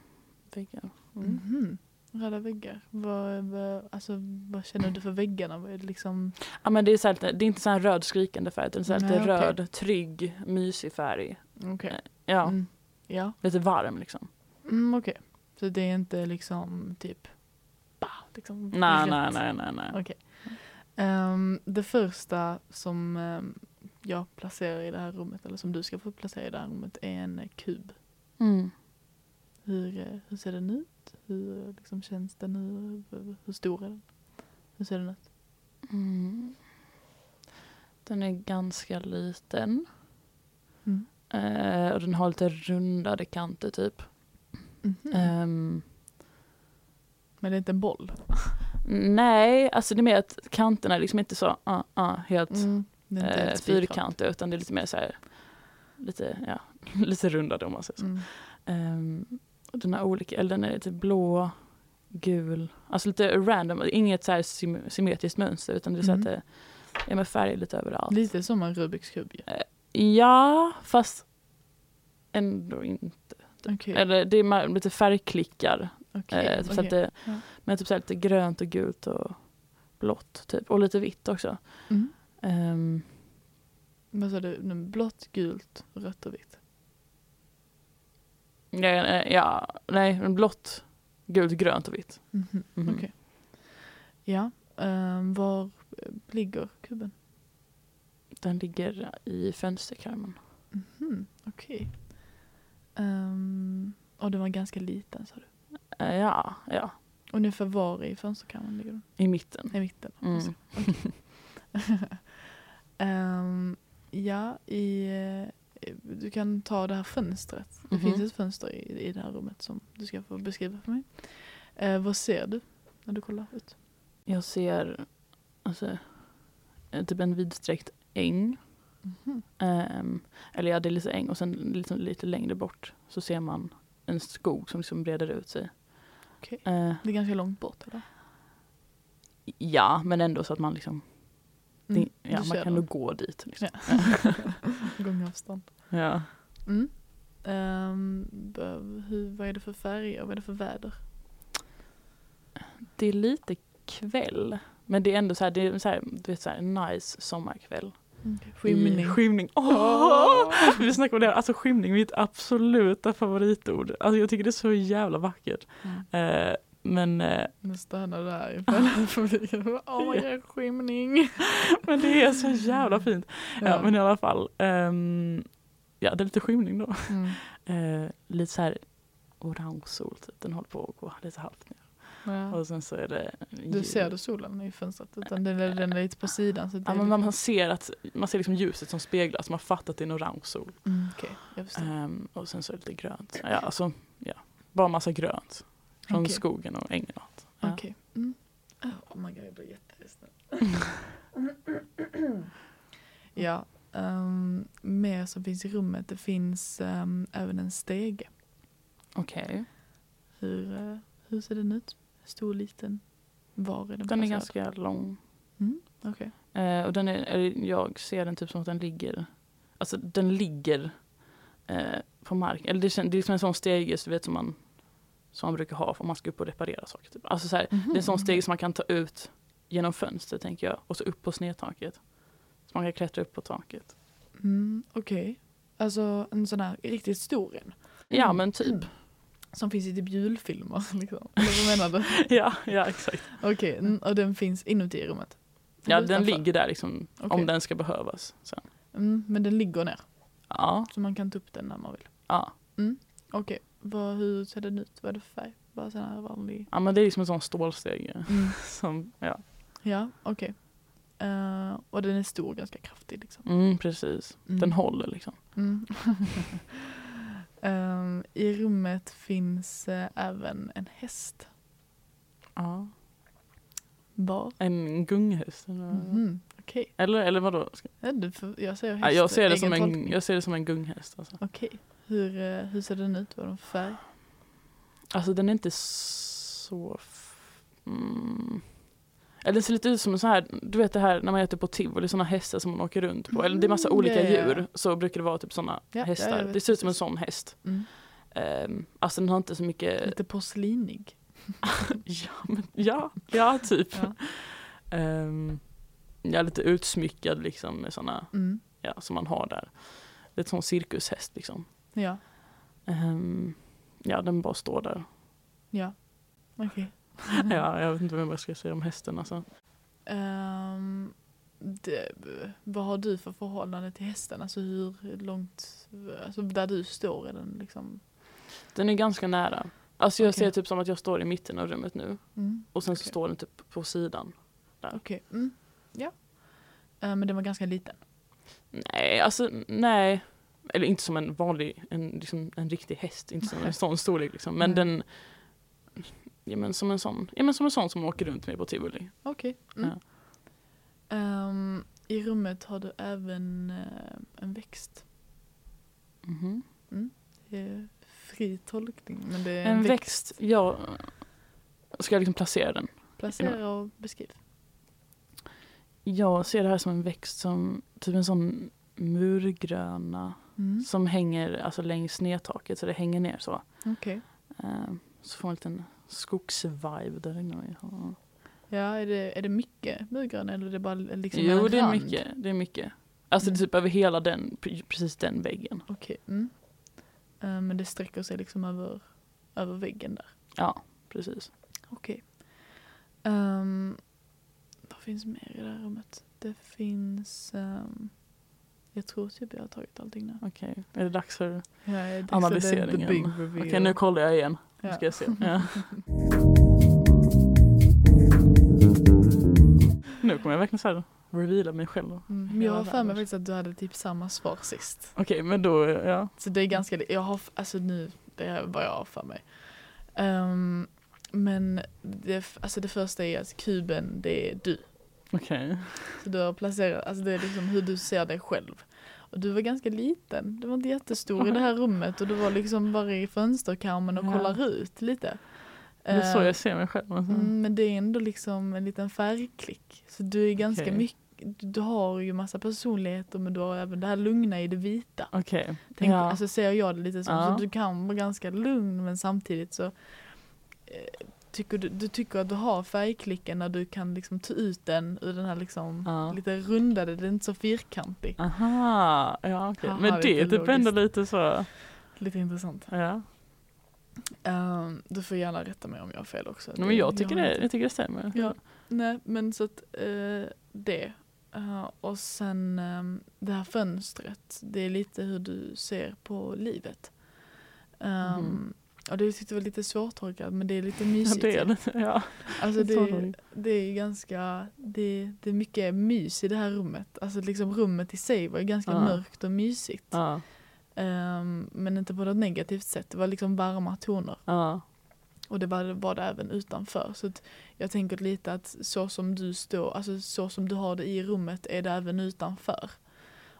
väggar. Mm. Mhm. Röda väggar. Vad, vad, alltså, vad känner du för väggarna? Vad är det liksom? Ja men det är, så här det är inte så här röd skrikande färg utan så här lite okej. röd, trygg, mysig färg. Okej. Ja, Mm. Ja. lite varm liksom. Mm, Okej. Så det är inte liksom typ bah, liksom Nej, nej, nej, nej, nej. Okej. Ehm, det första som ehm, jag placerar i det här rummet, eller som du ska få placera i det här rummet, är en eh, kub. Mm. Hur, eh, hur ser den ut? Hur liksom, känns den? Hur, hur stor är den? Hur ser den ut? Mm. Den är ganska liten. Mm. Eh, och den har lite rundade kanter typ. Mhm. Ehm, Men det är inte en boll? nej, alltså det är mer att kanterna är liksom inte så uh, uh, helt Mm. Eh, fyrkantiga utan det är lite mer så här lite, ja, (laughs) lite rundade om man säger så. Mm. Och den har olika, eller den är lite blå, gul, alltså lite random, inget så här sym- symmetriskt mönster utan det är så Mm. att det är med färger lite överallt. Lite som en Rubiks kub ju. Ja, fast ändå inte. Okej. Eller det är lite färgklickar. okej, eh, så okej. att det, Ja. Men typ så här lite grönt och gult och blått typ. Och lite vitt också. Mm. Ehm, Vad sa du? Blått, gult, rött och vitt. Ja, eh, ja, nej, blått, gult, grönt och vitt. Mhm. Mhm. Okej. Ja, ehm, var ligger kuben? Den ligger i fönsterkarmen. Mhm, Okej. Ehm, och den var ganska liten sa du. Eh, ja, ja. Ungefär var i fönsterkammaren ligger den? I mitten. I mitten. Mm. Alltså, okej. (laughs) Ehm, ja, i, eh, du kan ta det här fönstret. Det Mhm. finns ett fönster i, i det här rummet som du ska få beskriva för mig. Eh, vad ser du när du kollar ut? Jag ser alltså, eh, typ en vidsträckt äng. Mhm. Ehm, eller ja, det är lite äng och sen liksom lite längre bort så ser man en skog som liksom breder ut sig. Okej. Eh, Det är ganska långt bort eller? ja, men ändå så att man liksom, Mm, det, ja, man kan nog gå dit. Liksom. (laughs) Gångavstånd. Ja. Mm. B- hur, vad är det för färger? Vad är det för väder? Det är lite kväll, men det är ändå så här, det är så här, du vet så här, nice sommarkväll. Skymning. I skymning. Åh! Åh! Vi snackade om det, alltså skymning mitt absoluta favoritord. Alltså jag tycker det är så jävla vackert. Mm. Eh, men, eh, Nu stannar du där inför publiken. (laughs) Åh, är skymning? (laughs) men det är så jävla (laughs) fint. Ja, Ja. men i alla fall. ehm, ja, det är lite skymning då. Mm. Eh, lite så här orange sol, typ. den håller på att gå lite halvt ner. Ja. Och sen så är det Du ser du solen i fönstret? Utan den, är- den är lite på sidan. Så Ja, men liksom- man ser att man ser liksom ljuset som speglas, man fattar att det är en orange sol. Mm, jag förstår. Ehm, och sen så är det lite grönt. Ja, alltså, ja. Bara massa grönt. Från Okej. skogen och ängen. Ja. Okej. Mm. Oh my god, jag blir jätteledsen. (laughs) ja, um, mer som finns i rummet. Det finns ehm, även en stege. Okej. Hur, eh, hur ser den ut? Stor, liten? Var är den Den är ganska lång. Mm, Okej. Eh, och den är, eller jag ser den typ som att den ligger, alltså den ligger eh, på marken. Eller det, det är som en sån stege du vet, som, man, som man brukar ha om man ska upp och reparera saker. Typ. Alltså så här, Det är en sån stege som man kan ta ut genom fönstret tänker jag. Och så upp på snedtaket. Så man kan klättra upp på taket. Mm, Okej. Alltså en sån här riktigt stor en. Ja Mm. men typ. (clears throat) Som finns i typ julfilmer. (laughs) Liksom. Eller vad menar du? (laughs) ja, ja exakt. Okej, mm, och den finns inuti rummet? Ja den utanför? ligger där liksom Okej. om den ska behövas. Sen. Mm, men den ligger ner? Ja, Så man kan ta upp den när man vill? ja. Okej, vad, hur ser den ut? Vad är det för färg? Bara sån här vanlig? ja men det är liksom en sån stålstege. Mm. (laughs) Som, ja. Ja, okej. Eh, och den är stor, ganska kraftig liksom. Mm, precis. Mm. Den håller liksom. Mm. (laughs) Ehm, I rummet finns eh, även en häst. Ja. Var? En gunghäst. Eller, Mhm, Okej. eller, eller vadå? Ska- Ja, du Jag säger Ja, häst. jag, ser det som en, tolkning. jag ser det som en gunghäst. Alltså. Okej. Hur, eh, hur ser den ut? Vad är den för färg? alltså den är inte så... Mm. Eller den ser lite ut som en sån här, du vet det här när man äter på tivoli, såna hästar som man åker runt på. Eller det är massa Mm, olika ja, ja, djur. Så brukar det vara typ såna Ja, hästar. det ser ut som en sån häst. Mm. Um, alltså den har inte så mycket... Lite porslinig. (laughs) Ja, men, ja, ja typ. Ja. (laughs) Ehm, ja, lite utsmyckad liksom med såna, Mm. ja, som man har där. Lite sån cirkushäst liksom. Ja, Ehm, ja, den bara står där. ja. Okej. (laughs) Ja, jag vet inte vad jag ska säga om hästen alltså. Ehm, det, vad har du för förhållande till hästen? Alltså hur långt, alltså där du står är den liksom? Den är ganska nära. Alltså jag Okej. ser typ som att jag står i mitten av rummet nu. Mm. Och sen så Okej. står den typ på sidan. Okej, mm. ja. Ehm, men den var ganska liten. Nej, alltså nej. Eller inte som en vanlig, en, liksom, en riktig häst. Inte som en sån storlek liksom. Men Nej. den, ja men som en sån, ja men som en sån som åker runt med på tivoli. Okej. Mm. Ja. Ehm, I rummet har du även eh, en växt. Mhm. Det är fri tolkning men det är En växt, ja. Ska jag liksom placera den? Placera och beskriv. Jag ser det här som en växt som, typ en sån murgröna Mm. som hänger alltså längs nedtaket så det hänger ner så. Okej. Eh, så får man en liten skogsvibe där inne. Ja. Är det, är det mycket murgrön eller är det bara liksom Jo en det är rand? mycket, det är mycket. Alltså Mm. typ över hela den, pre- precis den väggen. Okej. Mm. Eh, men det sträcker sig liksom över, över väggen där. Ja, precis. Okej. Um, vad finns mer i det här rummet? Det finns... ehm, Jag tror typ jag har tagit allting nu. Okej, är det dags för Ja, dags analyseringen? Okej, reveal. nu kollar jag igen. Nu Ja. ska jag se. Ja. (laughs) nu kommer jag verkligen så här reveala mig själv. Mm, jag har för mig faktiskt att du hade typ samma svar sist. Okej, men då, ja. Så det är ganska, jag har, alltså nu, det är vad jag har för mig. Ehm, men det, alltså det första är att kuben, det är du. Okej. Så du har placerat, alltså det är liksom hur du ser dig själv. Och du var ganska liten, du var inte jättestor i det här rummet och du var liksom bara i fönsterkarmen och Ja. kollar ut lite. Det är så jag ser mig själv. Alltså. Mm, men det är ändå liksom en liten färgklick. Så du är ganska Okej. mycket, du, har ju massa personligheter men du har även det här lugna i det vita. Okej. Tänk, Ja. Alltså ser jag det lite som, Ja. så du kan vara ganska lugn men samtidigt så eh, tycker du, du tycker att du har färgklicken när du kan liksom ta ut den ur den här liksom Ja. lite rundade, den är inte så fyrkantig. Aha, ja okej. Haha, Men det är typ ändå lite så, Lite intressant. ja. Ehm, du får gärna rätta mig om jag har fel också. Nej, men jag tycker, har det, jag tycker det stämmer. Ja. Nej men så att eh, det. Eh, och sen ehm, det här fönstret, det är lite hur du ser på livet. Um, Mhm. Och det tyckte jag var lite svårtolkat men det är lite Ja, mysigt. det är lite, ja. Alltså det, det är ganska, det, det är mycket mys i det här rummet. Alltså liksom rummet i sig var ju ganska Ja. mörkt och mysigt. Ja, Ehm, men inte på något negativt sätt, det var liksom varma toner. ja, Och det var, var det även utanför. Så jag tänker lite att så som du står, alltså så som du har det i rummet är det även utanför.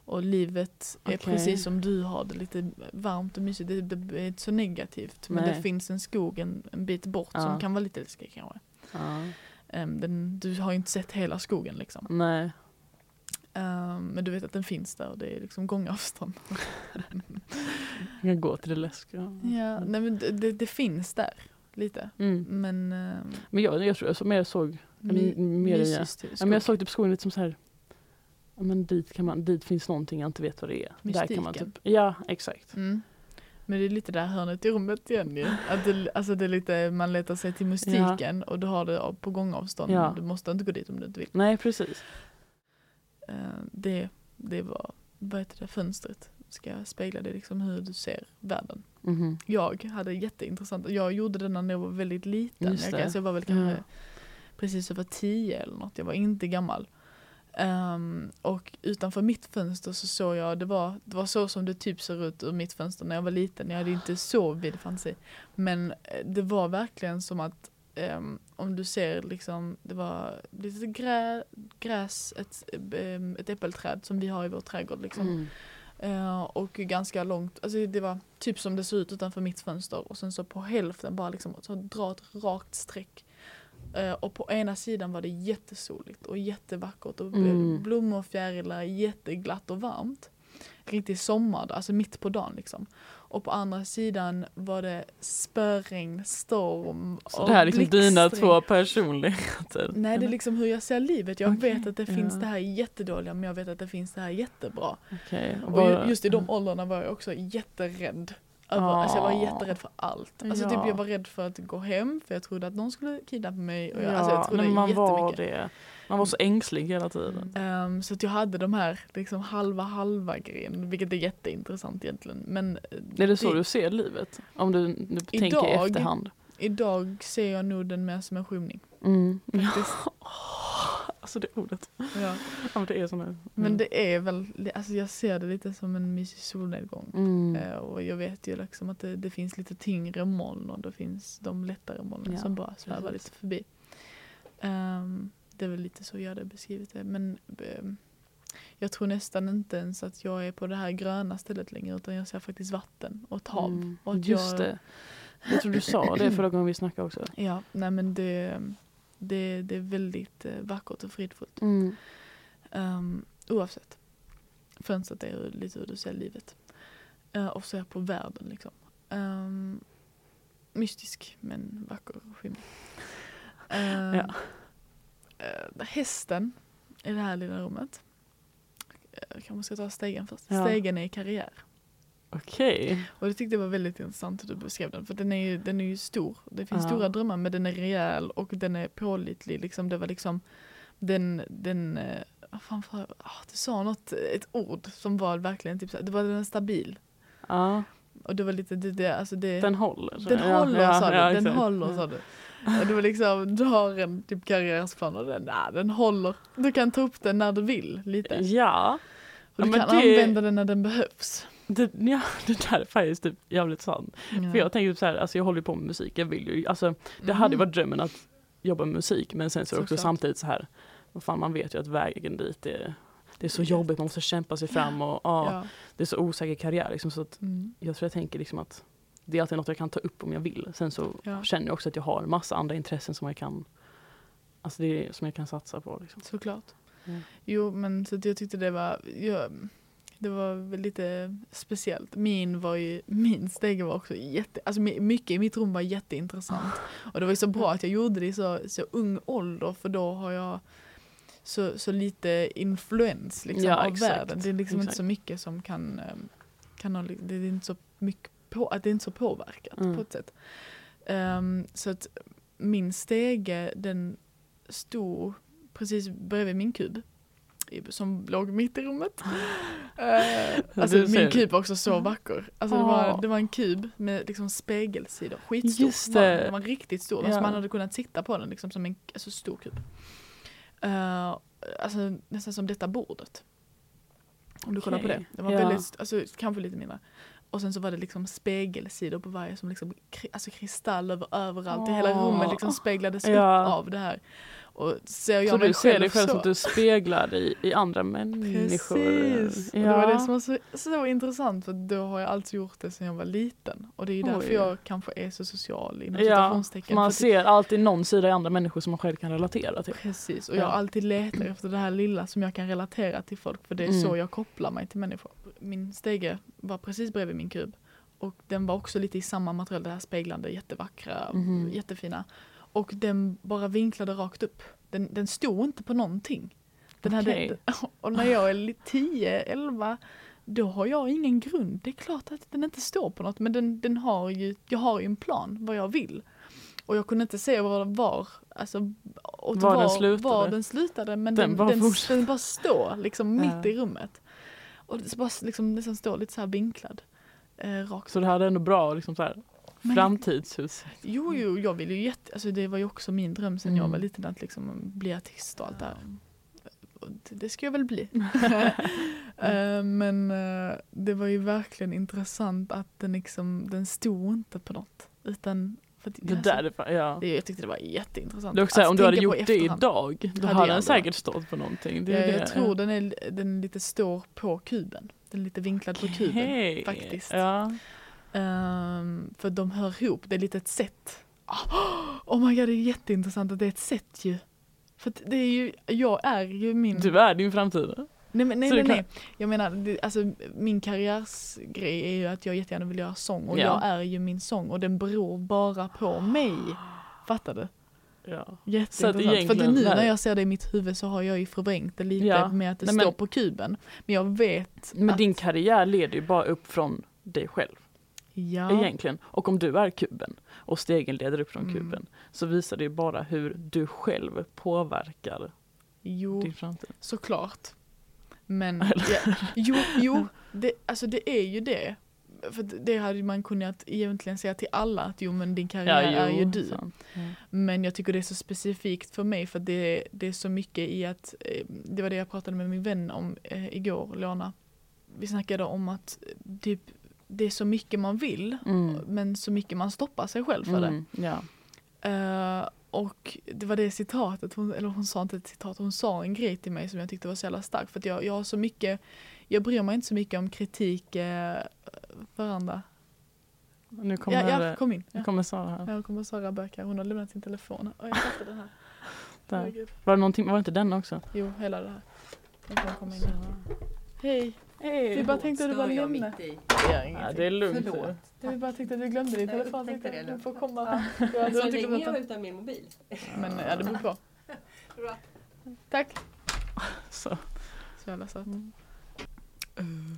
Och livet är Okej. precis som du har det, lite varmt och mysigt. Det, det är inte så negativt. Men Nej. det finns en skog en, en bit bort Ja. som kan vara lite läskig kanske. ja. Ehm, den, du har ju inte sett hela skogen liksom. Nej. Ehm, men du vet att den finns där och det är liksom gångavstånd. (laughs) Jag kan gå till det läskiga. ja, nej men det, det, finns där lite. Mm. Men ehm, Men jag, jag tror jag så mer såg, Mm, mer mysig ja, men jag såg typ skogen lite som så här. Ja, men dit, kan man, dit finns någonting jag inte vet vad det är. Där kan man Mystiken. typ, ja exakt. Mm. Men det är lite det här hörnet i rummet igen ju. Att det, alltså det är lite, man letar sig till mystiken och du har det på gångavstånd. Ja. Du måste inte gå dit om du inte vill. Nej precis. Eh, det, det var, vad heter det, fönstret. Ska spegla det liksom hur du ser världen. Mhm. Jag hade jätteintressant, jag gjorde den när jag var väldigt liten. Jag, alltså jag var väl kanske Ja. precis över tio eller något, jag var inte gammal. Ehm, och utanför mitt fönster så såg jag, det var, det var så som det typ ser ut ur mitt fönster när jag var liten. Jag hade inte så vid fantasi. Men eh, det var verkligen som att ehm, om du ser liksom, det var lite grä, gräs, ett, ehm, ett äppelträd som vi har i vår trädgård liksom. Mm. Eh, och ganska långt, alltså det var typ som det såg ut utanför mitt fönster och sen så på hälften bara liksom så dra ett rakt streck. Eh, och på ena sidan var det jättesoligt och jättevackert och Mm. blommor och fjärilar, jätteglatt och varmt. Riktig sommar, alltså mitt på dagen liksom. Och på andra sidan var det spöregn, storm Så och det här är liksom dina två personligheter. Nej det är liksom hur jag ser livet. Jag Okej, vet att det finns ja. det här jättedåliga men jag vet att det finns det här jättebra. Okej. Och ju- just i de åldrarna var jag också jätterädd. Över, alltså jag var jätterädd för allt. Alltså Ja. typ jag var rädd för att gå hem för jag trodde att någon skulle kidnappa mig. Och jag, Ja, alltså jag trodde men man var det. Man var så ängslig hela tiden. Ehm, så att jag hade de här liksom halva halva grejen, vilket är jätteintressant egentligen. Men eh, Är det så du ser livet? Om du, du tänker i efterhand? Idag ser jag nog den mer som en skymning. Mm. Faktiskt. (laughs) Alltså det ordet. Ja. Ja, men det är som det. Men det är väl, alltså jag ser det lite som en mysig solnedgång. Mm. Eh, och jag vet ju liksom att det, det finns lite tyngre moln och det finns de lättare molnen Ja, som bara svävar lite förbi. Ehm, det är väl lite så jag hade beskrivit det. Men ehm, jag tror nästan inte ens att jag är på det här gröna stället längre utan jag ser faktiskt vatten och ett hav. Mm. Och att Just jag, det. Jag tror du sa det förra gången vi snackade också. Ja, nej men det, det, det är väldigt eh, vackert och fridfullt. Mm. Um, oavsett. Fönstret är lite hur du ser livet. Uh, och ser på världen liksom. Ehm, mystisk men vacker skimmer. Um, Ja. eh, hästen i det här lilla rummet. Uh, kanske ska ta stegen först. Ja. Stegen är i karriär. Okej. Och det tyckte jag var väldigt intressant hur du beskrev den. För den är ju, den är ju stor. Det finns Ja. stora drömmar men den är rejäl och den är pålitlig. Liksom, det var liksom den, den eh, fan för, ah, du sa något, ett ord som var verkligen typ så här, det var den stabil. Ja, Och det var lite, det, det, alltså det, den håller. den ja, håller ja, sa du, ja, den exakt. håller sa du. Och det var liksom, du har en typ karriärsplan och den, nah, den håller. Du kan ta upp den när du vill lite. Ja, Och du kan det- använda den när den behövs. Det, ja, (laughs) det där är faktiskt typ jävligt sant. Ja. För jag tänker typ så här, alltså jag håller på med musik, jag vill ju, alltså det hade ju varit drömmen att jobba med musik men sen så det också Mm. Såklart. samtidigt så här, vad fan man vet ju att vägen dit är det är så jobbigt, man måste kämpa sig fram och ja, Ja. det är så osäker karriär liksom, så att Mm. jag tror jag tänker liksom att det är alltid något jag kan ta upp om jag vill. Sen så Ja. känner jag också att jag har massa andra intressen som jag kan Alltså det är, som jag kan satsa på. Liksom. Såklart. Mm. Jo men så att jag tyckte det var, ja, det var väl lite speciellt. Min var ju, min stege var också jätte, alltså my- mycket i mitt rum var jätteintressant. Och det var ju så bra att jag gjorde det i så, så ung ålder för då har jag så, så lite influens liksom, Ja, av exakt. världen. Det är liksom inte Exakt. så mycket som kan, eh, kan ha, det är inte så mycket på, att det är inte så påverkat Mm. på ett sätt. Ehm, så att min stege den stod precis bredvid min kub som låg mitt i rummet. Uh, alltså min kub var också så vacker. Alltså det, var, Åh. det var en kub med liksom spegelsidor, skitstor. Just det. Den var riktigt stor, Ja. så man hade kunnat sitta på den liksom som en alltså, stor kub. Uh, alltså nästan som detta bordet. Om du kollar på det. Det var Ja. väldigt, alltså kanske lite mindre. Och sen så var det liksom spegelsidor på varje som liksom, alltså kristall över, överallt. i Hela rummet liksom speglades Ja. upp av det här. Och ser jag Så mig du ser dig själv så. som att du speglar dig i andra människor? Precis! Och Ja. Det var det som var så, så intressant för då har jag alltid gjort det sedan jag var liten. Och det är därför Oj. jag kanske är så social inom Ja, man ser alltid någon sida i andra människor som man själv kan relatera till. Precis, och Ja. jag alltid letar efter det här lilla som jag kan relatera till folk för det är Mm. så jag kopplar mig till människor. Min stege var precis bredvid min kub och den var också lite i samma material, det här speglande, jättevackra, Mhm. jättefina. Och den bara vinklade rakt upp. Den, den stod inte på någonting. Den Okej. hade, (laughs) och när jag är li- 10, 11 då har jag ingen grund. Det är klart att den inte står på något men den, den har ju, jag har ju en plan vad jag vill. Och jag kunde inte se var, var, alltså, åt Var den slutade. var den slutade men Den den, bara den, den, bara står liksom Ja. mitt i rummet. Och det bara liksom nästan står lite så här vinklad. Eh, rakt. Så det hade ändå bra liksom så här, Men- framtidshus. Jo, jo, jag vill ju jätte, alltså det var ju också min dröm sen jag Mm. var liten att liksom bli artist och allt det här. Det, det ska jag väl bli. (laughs) Eh, men eh, det var ju verkligen intressant att den liksom, den stod inte på något. Utan, att, Det alltså, där är ja. det, jag tyckte det var jätteintressant. Det också så här, Att om du hade gjort det idag, då Hade hade jag den säkert stått på någonting. Det Jag, det. jag tror den, är, den lite står på kuben. Den är lite vinklad på kuben. Faktiskt. Ja. Ehm, för de hör ihop, det är lite ett sätt. Oh my god, det är jätteintressant att det är ett sätt ju. För det är ju, jag är ju min... Du är din framtid. nej men nej, nej, nej. Jag menar, det, alltså min karriärsgrej är ju att jag jättegärna vill göra sång och Ja. jag är ju min sång och den beror bara på mig. Fattar du? Ja. Jätteintressant. För att nu när jag ser det i mitt huvud så har jag ju förvrängt det lite Ja. med att det Nej, men- står på kuben. Men jag vet Men att, din karriär leder ju bara upp från dig själv ja, egentligen. Och om du är kuben och stegen leder upp från Mm. kuben så visar det bara hur du själv påverkar jo, din framtid. Såklart. Men ja, jo, jo det, alltså det är ju det. För det hade man kunnat egentligen säga till alla att jo men din karriär är ju du. Ja. Men jag tycker det är så specifikt för mig för det, det är så mycket i att, eh, det var det jag pratade med min vän om eh, igår, Lona. Vi snackade om att eh, typ, det är så mycket man vill Mm. men så mycket man stoppar sig själv för det. Mm. Ja. Eh, och det var det citatet, hon, eller hon sa inte ett citat, hon sa en grej till mig som jag tyckte var så jävla stark. För att jag, jag har så mycket, jag bryr mig inte så mycket om kritik uh, varandra. Nu kommer, Ja, ja, kom in. nu Ja. kommer Sara här. Här kommer Sara här, hon har lämnat sin telefon. Och jag satte den här. (laughs) Där. Herregud. Var det någonting, var det inte den också? Jo, hela det här. Nu. Hej! Hej. Vi bara tänkte att du jag? Det gör Ja, det är lugnt. Förlåt. Vi bara tänkte att du glömde din Jag telefon. upptäckte Tänkte, det Du får komma. Ja, du har Så länge jag var utan min mobil. Men ja, det beror på. (laughs) Bra. Tack. (laughs) Så. Så jävla söt.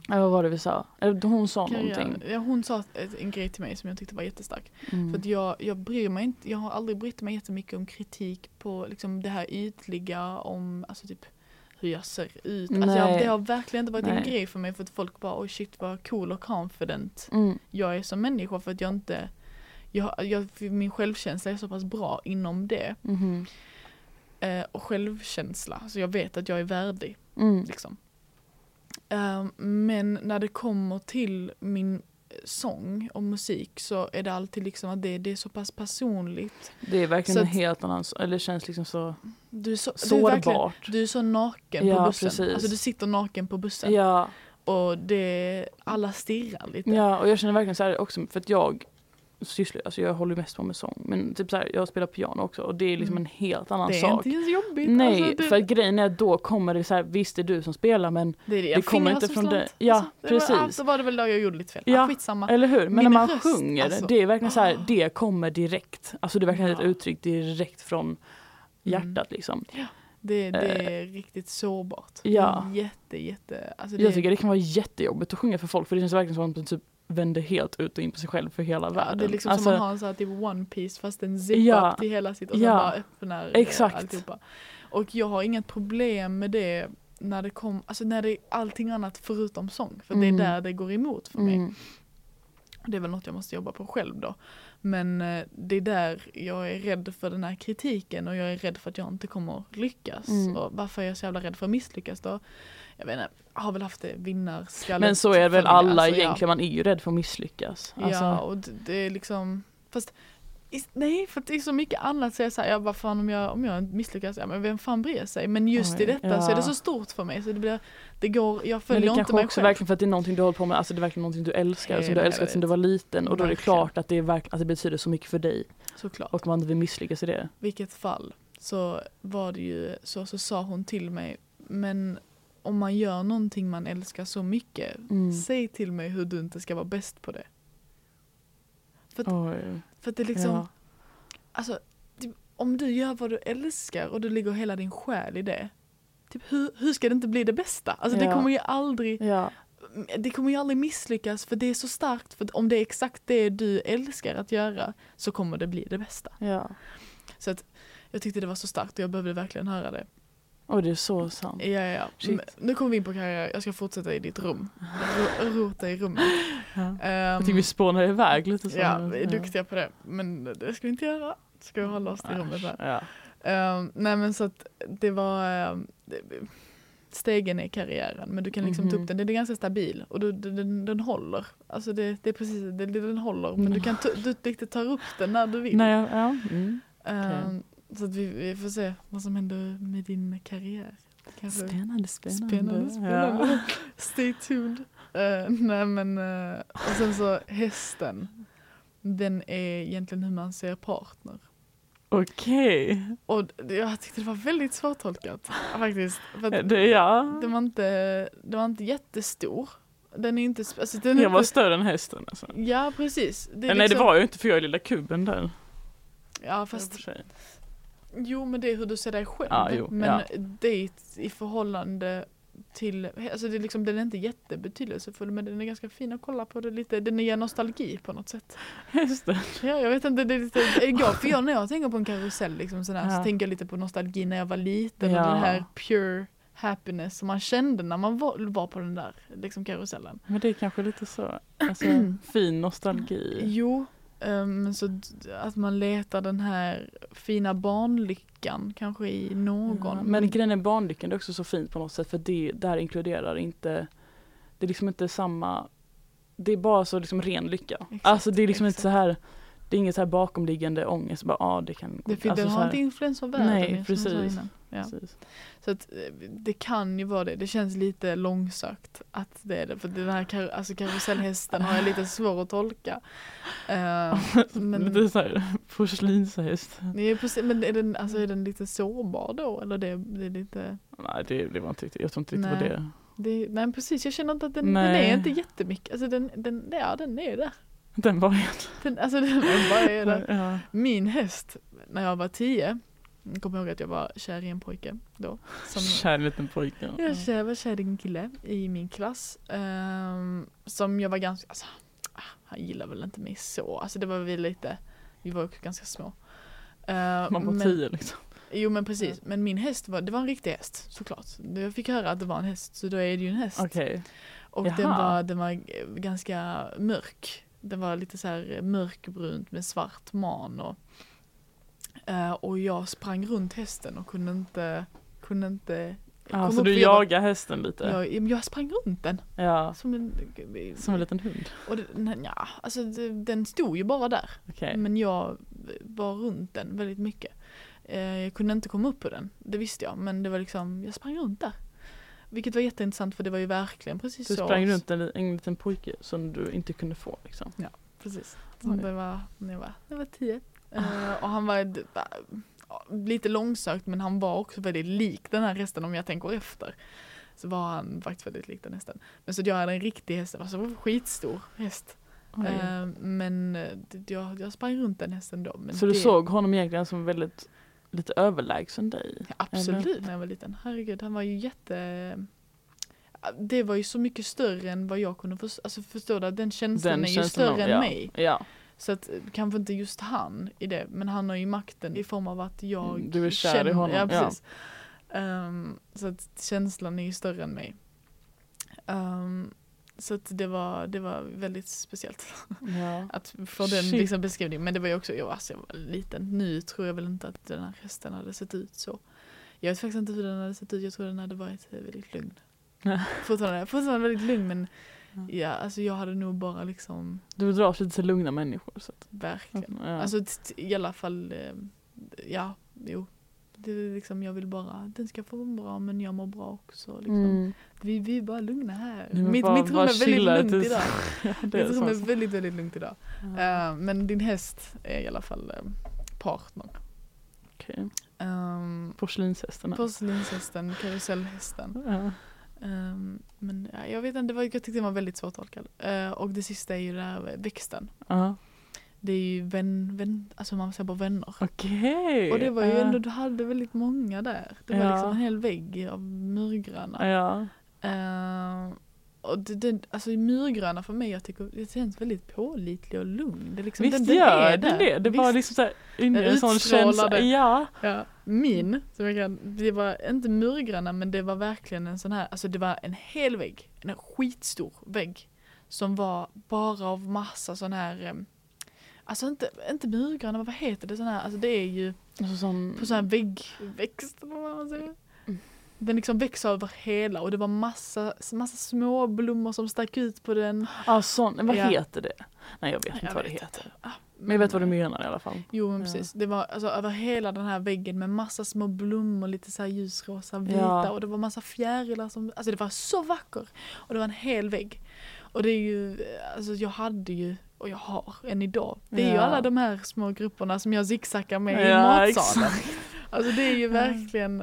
Ja, vad var det vi sa? Hon sa Karriär. någonting. Ja, hon sa en grej till mig som jag tyckte var jättestark. Mm. För att jag, jag bryr mig inte, jag har aldrig brytt mig jättemycket om kritik på liksom det här ytliga om, alltså typ hur jag ser ut. Alltså jag, det har verkligen inte varit en Nej. grej för mig för att folk bara oj shit vad cool och confident Mm. jag är som människa för att jag inte jag, jag, min självkänsla är så pass bra inom det. Mhm. Eh, och självkänsla, så jag vet att jag är värdig. Mm. Liksom. Eh, men när det kommer till min sång och musik så är det alltid liksom att det, det är så pass personligt. Det är verkligen en helt annan, eller känns liksom så Du är så, du är sårbart. du är så naken Ja, på bussen. precis. Alltså du sitter naken på bussen. Ja, Och det, alla stirrar lite. ja, och jag känner verkligen så här också, för att jag sysslar, alltså jag håller mest på med sång, men typ så här, jag spelar piano också och det är liksom Mm. en helt annan det är sak. inte ens jobbigt. Nej, alltså, det, för att grejen är att då kommer det så här, visst det är du som spelar men, det, det. det kommer inte från dig. Ja, Alltså, precis. Var, så var det väl då jag gjorde lite fel. Ja. Ja. Skitsamma. eller hur? Men Min när man röst, sjunger, alltså. det är verkligen så här, Ah. det kommer direkt. Alltså det är verkligen Ja. ett uttryck direkt från hjärtat liksom. Det, det är riktigt sårbart. Eh. ja. Jätte, jätte. Alltså det, Jag tycker det kan vara jättejobbigt att sjunga för folk för det känns verkligen som att man typ vänder helt ut och in på sig själv för hela världen. det är liksom Alltså, som man har sån här typ one piece fast en zip-up Ja. till hela sitt och sen Ja. bara öppnar eh, Exakt. alltihopa. Och jag har inget problem med det när det kom, alltså när det är allting annat förutom sång. För det Mm. är där det går emot för mig. mm, Det är väl något jag måste jobba på själv då. Men eh, det är där jag är rädd för den här kritiken och jag är rädd för att jag inte kommer lyckas. Mm. Och varför är jag så jävla rädd för att misslyckas då? Jag vet inte, jag har väl haft det vinnarskallet. Men så är det väl alla Alltså, ja. egentligen, man är ju rädd för att misslyckas. Alltså, Ja, och det, det är liksom, fast Nej, för det är så mycket annat så jag säger, ja, vad fan om jag, om jag misslyckas, ja men vem fan bryr sig? Men just i Oj, detta så är det ja. så stort för mig så det blir, det går, jag Men följer det inte mig också själv. verkligen för att det är någonting du håller på med, alltså det är verkligen någonting du älskar, som du har älskat sedan du var liten och då är det Verkligen. klart att det, är verk- att det betyder så mycket för dig Såklart. och man inte vill misslyckas i det. vilket fall så var det ju så, så sa hon till mig, men om man gör någonting man älskar så mycket, Mm. säg till mig hur du inte ska vara bäst på det. För att, Oj. för att det liksom, ja. alltså, typ, om du gör vad du älskar och du lägger hela din själ i det, typ, hur, hur ska det inte bli det bästa? Alltså det Ja. kommer ju aldrig, Ja. det kommer ju aldrig misslyckas för det är så starkt, för om det är exakt det du älskar att göra så kommer det bli det bästa. Så att jag tyckte det var så starkt och jag behövde verkligen höra det. Och det är så sant. Ja, ja. Shit. Nu kommer vi in på karriär, jag ska fortsätta i ditt rum. Ro- Rota i rummet. Ja. Um, Jag tycker vi spånar iväg lite så. Ja, vi är duktiga på det. Men det ska vi inte göra. Ska vi hålla oss till rummet här. Ja. Um, nej men så att det var um, stegen i karriären men du kan liksom ta Mhm. upp den, den är ganska stabil och du, den, den, håller. Alltså det, det är precis, det, den håller men du kan ta, du riktigt ta upp den när du vill. Nej, ja. Mm. Um, Så vi, vi får se vad som händer med din karriär. Kanske Spännande, spännande. Spännande, spännande. Stay tuned. Eh, nej men, eh, och sen så hästen. Den är egentligen hur man ser partner. Okej. Och det- jag tyckte det var väldigt svårtolkat faktiskt. För att Det, ja. den, var inte, den var inte jättestor. Den är inte, alltså den är Jag var inte, större än hästen alltså. Ja precis. Det Nej det liksom- var ju inte för jag är lilla kuben där. Ja Fast... jo men det är hur du ser dig själv. Ja, jo, men ja. det i förhållande till, alltså det är liksom, den är inte jättebetydelsefull men den är ganska fin att kolla på. Det är lite, den ger nostalgi på något sätt. (laughs) Hästen. Ja, jag vet inte, det är lite, jag, för jag, när jag tänker på en karusell liksom sådär, Ja. så tänker jag lite på nostalgi när jag var liten Ja. och den här pure happiness som man kände när man var, var på den där liksom, karusellen. Men det är kanske lite så, alltså (clears throat) fin nostalgi. Jo, ehm, så att man letar den här fina barnlyckan kanske i någon. Ja, men grejen är barnlyckan, det är också så fint på något sätt för det där inkluderar inte, det är liksom inte samma, det är bara så liksom ren lycka. Exakt, alltså det är liksom inte exakt. så här, det är inget så här bakomliggande ångest, bara ja det kan det, alltså, så har här- inte influens av världen. Nej, precis. Ja. precis. Så att eh, det kan ju vara det. Det känns lite långsökt att det är det. För den här kar- alltså karusellhästen har jag lite svår att tolka. Eh, (laughs) men, Lite såhär porslinshäst. Nej, precis, men är den, alltså, är den lite sårbar då? Eller det, det är lite... Nej det, det var inte riktigt, jag tror inte riktigt på det. Det, nej precis, jag känner inte att den, den är inte jättemycket. Alltså den, den, ja, den är där. Den var helt... Den, alltså den är bara är där. Ja. Min häst, när jag var tio, jag kommer ihåg att jag var kär i en pojke då. Som, (laughs) Kär liten pojke. jag kär, var kär i en kille i min klass. ehm, som jag var ganska, alltså, ah, han gillade väl inte mig så. Alltså det var vi lite, vi var också ganska små. Eh, Man var men- tio liksom. Jo men precis, men min häst var, det var en riktig häst såklart. Jag fick höra att det var en häst så då är det ju en häst. Okej. Och Jaha. den var, den var eh, ganska mörk. Den var lite så här mörkbrunt med svart man och, och jag sprang runt hästen och kunde inte, kunde inte Ja, så du och jag var- jagar hästen lite? jag, jag sprang runt den. Ja, Som en, som en liten hund? och den, ja, alltså den stod ju bara där. Okej. Men jag var runt den väldigt mycket. Eh, jag kunde inte komma upp på den, det visste jag. Men det var liksom, jag sprang runt där. Vilket var jätteintressant för det var ju verkligen precis Du så. sprang runt en, en liten pojke som du inte kunde få liksom? Precis. Oj. Så det var när jag var, när jag var tio. Eh, och han var lite långsökt men han var också väldigt lik den här hästen om jag tänker efter. Så var han faktiskt väldigt lik den hästen. Men så jag hade en riktig häst, alltså en skitstor häst. Eh, men eh, jag, jag sprang runt den hästen då. Så du det, såg honom egentligen som väldigt lite överlägsen dig? Ja, Absolut när jag var liten. Herregud, han var ju jätte... Det var ju så mycket större än vad jag kunde förstå. Alltså förstår du? Den känslan är ju känslan större av- än ja. mig. Ja, Så att eh, kanske inte just han i det, men han har ju makten i form av att jag Mm, du är kär i honom, Ja, ja. precis. Ehm, så att känslan är ju större än mig. Ehm, så att det var, det var väldigt speciellt (laughs) ja. att få den liksom beskrivningen. Men det var ju också, jag, alltså, jag var liten. Nu tror jag väl inte att den här hästen hade sett ut så. Jag vet faktiskt inte hur den hade sett ut, jag tror den hade varit eh, väldigt lugn. Ja. (laughs) Fortfarande, fortfarande väldigt lugn men Ja. alltså jag hade nog bara liksom Du dras lite till lugna människor. Så att, verkligen ja. Alltså i alla fall, eh, ja, jo. Det är liksom, jag vill bara, den ska få må bra men jag mår bra också. Liksom. mm. Vi, vi är bara lugna här. Mitt, bara- (laughs) mitt rum är väldigt lugnt tills- idag. det Mitt är rum är väldigt, väldigt lugnt idag. Ja. Eh, men din häst är i alla fall eh, partner. Okej. Um, Porslinshästen. Porslinshästen, karusellhästen. Ja. Ehm, men ja, jag vet inte, det var, jag tyckte det var väldigt svårtolkad. Uh, och det sista är ju det här växten. Ja. Det är ju vän, vän, alltså man ser på vänner. Okej. Och det var ju Ja. ändå, du hade väldigt många där. Det var liksom en hel vägg av murgröna. Ja. Och det, det, alltså murgröna för mig, jag tycker det känns väldigt pålitlig och lugn. Det är liksom, Visst den, gör den där. det? Det var Visst. liksom såhär, inne Den en sån känsla. Ja. Ja, min, som jag kan, det var inte murgröna men det var verkligen en sån här, alltså det var en hel vägg, en skitstor vägg. Som var bara av massa sån här, em, alltså inte, inte murgröna, men vad heter det sån här, alltså det är ju Alltså sån, på sån här väggväxt, eller vad man säger. Den liksom växer över hela och det var massa, massa små blommor som stack ut på den. ja, sån, vad Ja. heter det? Nej jag vet inte Jag vad det vet heter. Ah, Men jag vet vad du menar i alla fall. Jo men Ja. precis, det var alltså över hela den här väggen med massa små blommor, lite så här ljusrosa, vita Ja. och det var massa fjärilar som, alltså det var så vackert. Och det var en hel vägg. Och det är ju, alltså jag hade ju, och jag har än idag, det är ju alla de här små grupperna som jag zigzaggar med i matsalen. (laughs) Alltså det är ju Ja. verkligen,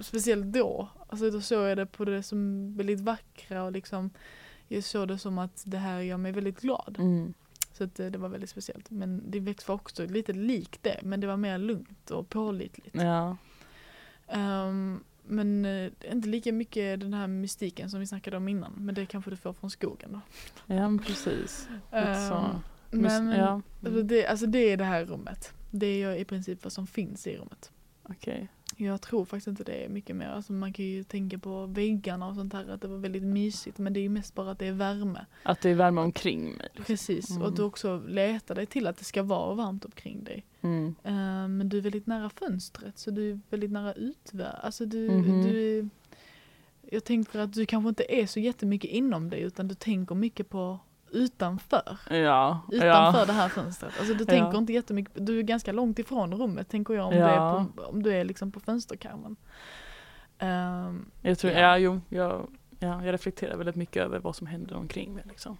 speciellt då, alltså då såg jag det på det som väldigt vackra och liksom jag såg det som att det här gör mig väldigt glad. Mm. Så att eh, det var väldigt speciellt. Men det växt var också lite likt det, men det var mer lugnt och pålitligt. Ja. Ehm, men eh, inte lika mycket den här mystiken som vi snackade om innan. Men det kanske du får från skogen då. ja, precis. Så. Ehm, Men, ja. alltså, det, alltså det är det här rummet. Det är i princip vad som finns i rummet. Okej. Jag tror faktiskt inte det är mycket mer. Alltså man kan ju tänka på väggarna och sånt här, att det var väldigt mysigt. Men det är ju mest bara att det är värme. Att det är värme omkring mig. liksom. Precis, Mm. och att du också letar dig till att det ska vara varmt omkring dig. Mm. Eh, men du är väldigt nära fönstret så du är väldigt nära utvärlden. Alltså du, Mhm. du jag tänker att du kanske inte är så jättemycket inom dig utan du tänker mycket på utanför. Ja. Utanför ja. det här fönstret. Alltså du Ja. tänker inte jättemycket, du är ganska långt ifrån rummet tänker jag om du är, Ja. på, om du är liksom på fönsterkarmen. Ehm, Jag tror, Ja. ja, jo, jag, ja, jag reflekterar väldigt mycket över vad som händer omkring mig liksom.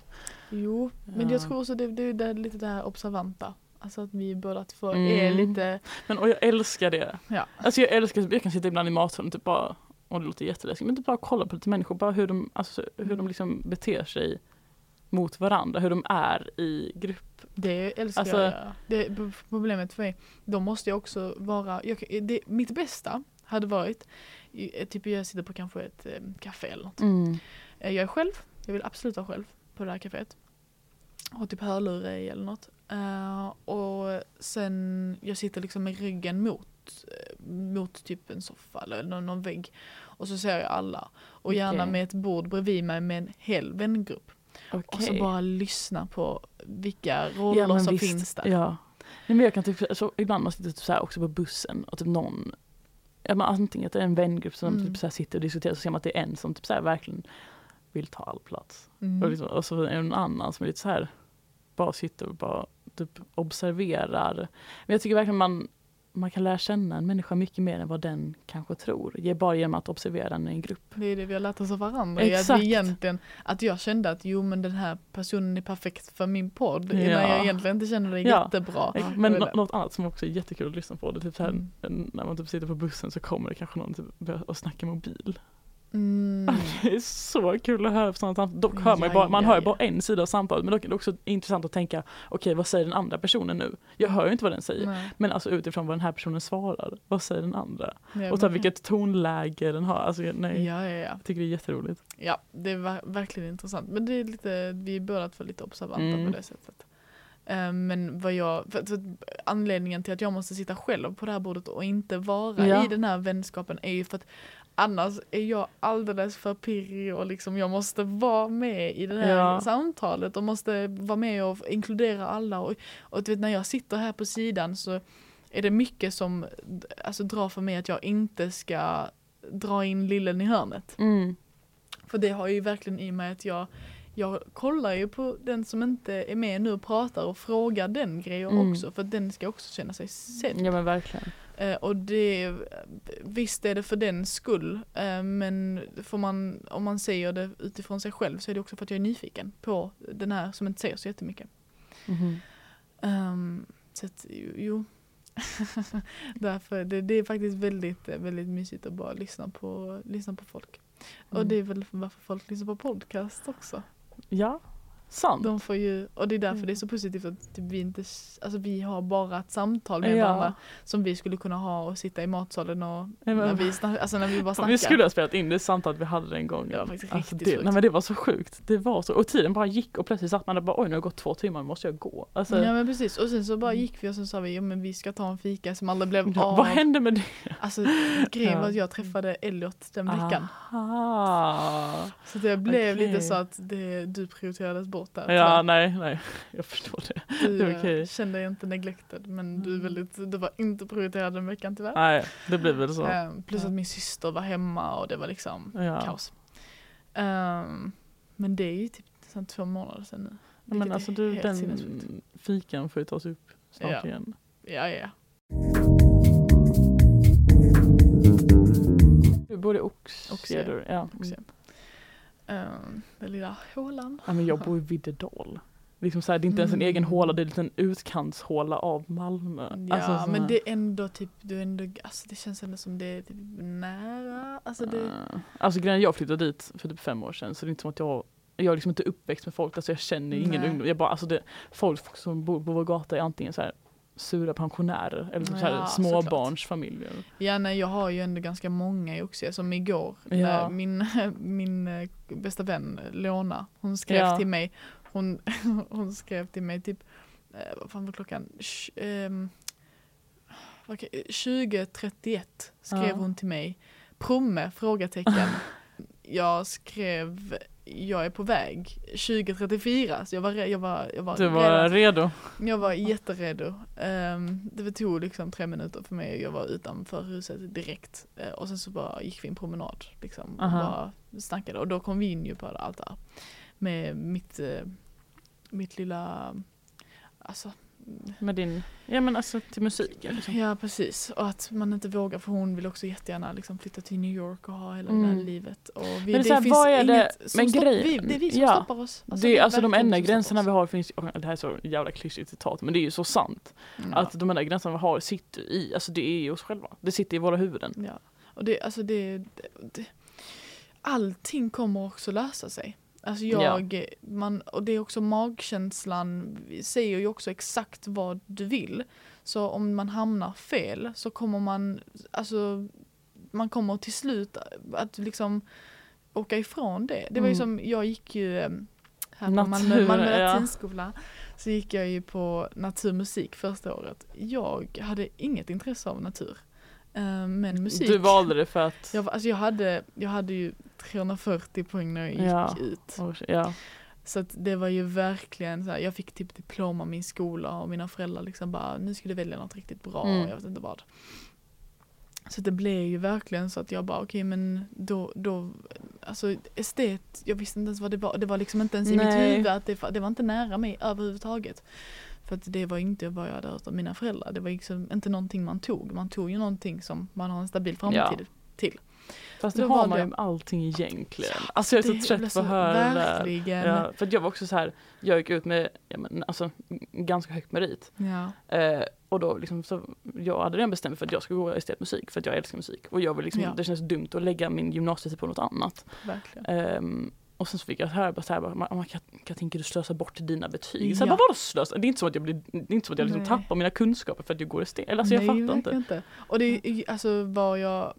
jo, men Ja. jag tror också det, det, det är lite det här observanta. Alltså att vi båda två Mm. är lite, Men och jag älskar det. ja. Alltså jag älskar, jag kan sitta ibland i matsalen och typ bara, och det låter jätteläskigt, men typ bara kolla på lite människor, bara hur de, alltså, hur de liksom beter sig mot varandra, hur de är i grupp. Det älskar Alltså- jag. Det är problemet för mig. Då måste jag också vara, jag, det, mitt bästa hade varit, typ jag sitter på kanske ett eh, café eller något. Eh, Jag är själv, jag vill absolut vara själv på det här kaféet. Har typ hörlurar i eller något. Eh, och sen, jag sitter liksom med ryggen mot mot, eh, mot typ en soffa eller någon, någon vägg. Och så ser jag alla. Och gärna Okej. med ett bord bredvid mig med en hel vängrupp. Och så bara lyssna på vilka roller men som visst. finns där. Ja. Nej, men jag kan typ, så ibland man sitter typ så här också på bussen och typ någon Ja, men antingen att det är en vängrupp som Mm. typ så sitter och diskuterar så ser man att det är en som typ så verkligen vill ta all plats. Mm. Och, liksom, och så är det en annan som är lite så här bara sitter och bara typ observerar. Men jag tycker verkligen man, man kan lära känna en människa mycket mer än vad den kanske tror. Bara genom att observera den i en grupp. Det är det vi har lärt oss av varandra. Att, Exakt. vi egentligen, att jag kände att jo men den här personen är perfekt för min podd. Ja. När jag egentligen inte känner det Ja. jättebra. Men Och nå- något annat som också är jättekul att lyssna på det är typ så här, Mm. när man typ sitter på bussen så kommer det kanske någon typ och snacka mobil. Mm. Det är så kul att höra på sådana samtal. Dock hör man, Ja, bara, man ja, hör ja. bara en sida av samtalet men dock är det också intressant att tänka okej vad säger den andra personen nu? Jag hör ju inte vad den säger. Nej. Men alltså utifrån vad den här personen svarar, vad säger den andra? Ja, och så men- vilket tonläge den har. Alltså, nej, Ja, ja, ja. Jag tycker det är jätteroligt. Ja, det var verkligen intressant. Men det är lite, vi är båda två lite observanta Mm. på det sättet. Eh, Men vad jag, för, för anledningen till att jag måste sitta själv på det här bordet och inte vara Ja. i den här vänskapen är ju för att annars är jag alldeles för pirrig och liksom jag måste vara med i det här Ja. samtalet och måste vara med och inkludera alla. Och, och du vet, när jag sitter här på sidan så är det mycket som alltså, drar för mig att jag inte ska dra in lillen i hörnet. Mm. För det har ju verkligen i mig att jag, jag kollar ju på den som inte är med nu och pratar och frågar den grejer Mm. också för den ska också känna sig sedd. Ja men verkligen. Eh, och det, visst är det för den skull eh, men får man, om man säger det utifrån sig själv så är det också för att jag är nyfiken på den här som inte säger så jättemycket. Mhm. Um, så att, jo. (laughs) Därför, det, det är faktiskt väldigt, väldigt mysigt att bara lyssna på, lyssna på folk. Och Mm. det är väl varför folk lyssnar på podcast också. Ja, sant. De får ju, och det är därför Mm. det är så positivt att typ vi inte, alltså vi har bara ett samtal med Ja. varandra som vi skulle kunna ha och sitta i matsalen och men- när vi, snack, alltså när vi bara snackar. Vi skulle ha spelat in det samtalet vi hade den gången. Det var faktiskt Alltså riktigt det, sjukt. nej men det var så sjukt. Det var så, och tiden bara gick och plötsligt satt man där och bara oj nu har det gått två timmar, nu måste jag gå. Alltså, Ja men precis och sen så bara Mm. gick vi och sen sa vi jo men vi ska ta en fika som aldrig blev ja, av. vad hände med det? Alltså grejen Ja. var att jag träffade Elliot den veckan. Aha. Så det blev Okej. lite så att det, du prioriterades bort där. Ja tyvärr. nej, nej, (laughs) jag förstår det. du det är eh, okej. kände dig inte neglected men du, är Mm. väldigt, du var inte prioriterad den veckan tyvärr. Nej, det blir väl så. Ehm, plus Ja. att min syster var hemma och det var liksom Ja. kaos. Ehm, men det är ju typ nästan två månader sedan nu. Ja, men alltså du, den sinnessjukt. fikan får ju tas upp snart Ja. igen. Ja, ja. Du bor i Ox, Oxie. ser du? Ja. Också. Ehm, den lilla hålan. ja men jag bor i Viddedal. Liksom så här, det är inte ens en egen Mm. håla, det är en liten utkantshåla av Malmö. Ja Alltså, så men det är ändå typ, du är ändå, alltså det känns ändå som det är typ nära. Alltså det, Uh, alltså grejen jag flyttade dit för typ fem år sedan så det är inte som att jag jag är liksom inte uppväxt med folk, alltså jag känner ingen Nej. ungdom. Jag bara, alltså det, folk som bor på vår gata är antingen så här sura pensionärer eller Ja, småbarnsfamiljer. ja nej jag har ju ändå ganska många i Oxie som igår, Ja. när min, (laughs) min eh, bästa vän Leona, hon skrev Ja. till mig, hon, (laughs) hon skrev till mig typ, eh, vad fan var klockan? Sh, ehm, okej, 20.31 skrev Ja. hon till mig, promme? Frågetecken. (laughs) jag skrev, jag är på väg 20.34 så jag var, jag var, jag var Du var redan redo? Jag var jätteredo. Um, det tog liksom tre minuter för mig. Jag var utanför huset direkt. Eh, och sen så bara gick vi en promenad. Liksom, och bara snackade. Och då kom vi in ju på allt det här. Med mitt, eh, mitt lilla, alltså, Med din, ja men alltså till musiken liksom. ja precis. Och att man inte vågar för hon vill också jättegärna liksom flytta till New York och ha hela det Mm. här livet. Och vi, det är så här, finns vad är det- som men stopp, vi, det är vi som ja. stoppar oss. det, är alltså de enda gränserna vi har finns, det här är så jävla klyschigt citat men det är ju så sant. Ja. Att de enda gränserna vi har sitter i, alltså det är ju oss själva. Det sitter i våra huvuden. Ja, och det, alltså det, det, det allting kommer också lösa sig. Alltså jag, man, och det är också magkänslan säger ju också exakt vad du vill. Så om man hamnar fel så kommer man, alltså man kommer till slut att liksom åka ifrån det. Det var ju Mm. som, jag gick ju eh, här på Malmö, Malmö ja. latinskola. Så gick jag ju på naturmusik första året. Jag hade inget intresse av natur. Eh, men musik. Du valde det för att... Jag, alltså jag, hade, jag hade ju 340 poäng när jag gick Ja. ut. Ja. Så det var ju verkligen så här, jag fick typ diplom av min skola och mina föräldrar liksom bara, nu ska du välja något riktigt bra, Mm. jag vet inte vad. Så det blev ju verkligen så att jag bara, okej men då, då, alltså estet, jag visste inte ens vad det var, det var liksom inte ens i mitt huvud att det, det var inte nära mig överhuvudtaget. För att det var inte vad jag hade hört av mina föräldrar, det var liksom inte någonting man tog, man tog ju någonting som man har en stabil framtid till. Fast det har man ju med allting egentligen. Alltså jag är så trött på att höra det. Ja, för jag var också så här, jag gick ut med ja, men, alltså, ganska högt merit. Ja. Eh, och då liksom så, jag hade redan bestämt mig för att jag ska gå estetmusik för att jag älskar musik. Och jag vill liksom, Ja. det känns dumt att lägga min gymnasietid på något annat. verkligen. Ehm, och sen så fick jag höra bara så här, bara, "Man- man kan, kan tänker du slösa bort dina betyg? Så här, Ja. bara, vadå slösa? Det är inte så att jag, blir, det är inte så att jag liksom Nej. tappar mina kunskaper för att jag går estet. Eller alltså jag Nej, fattar inte. inte. Och det är alltså vad jag,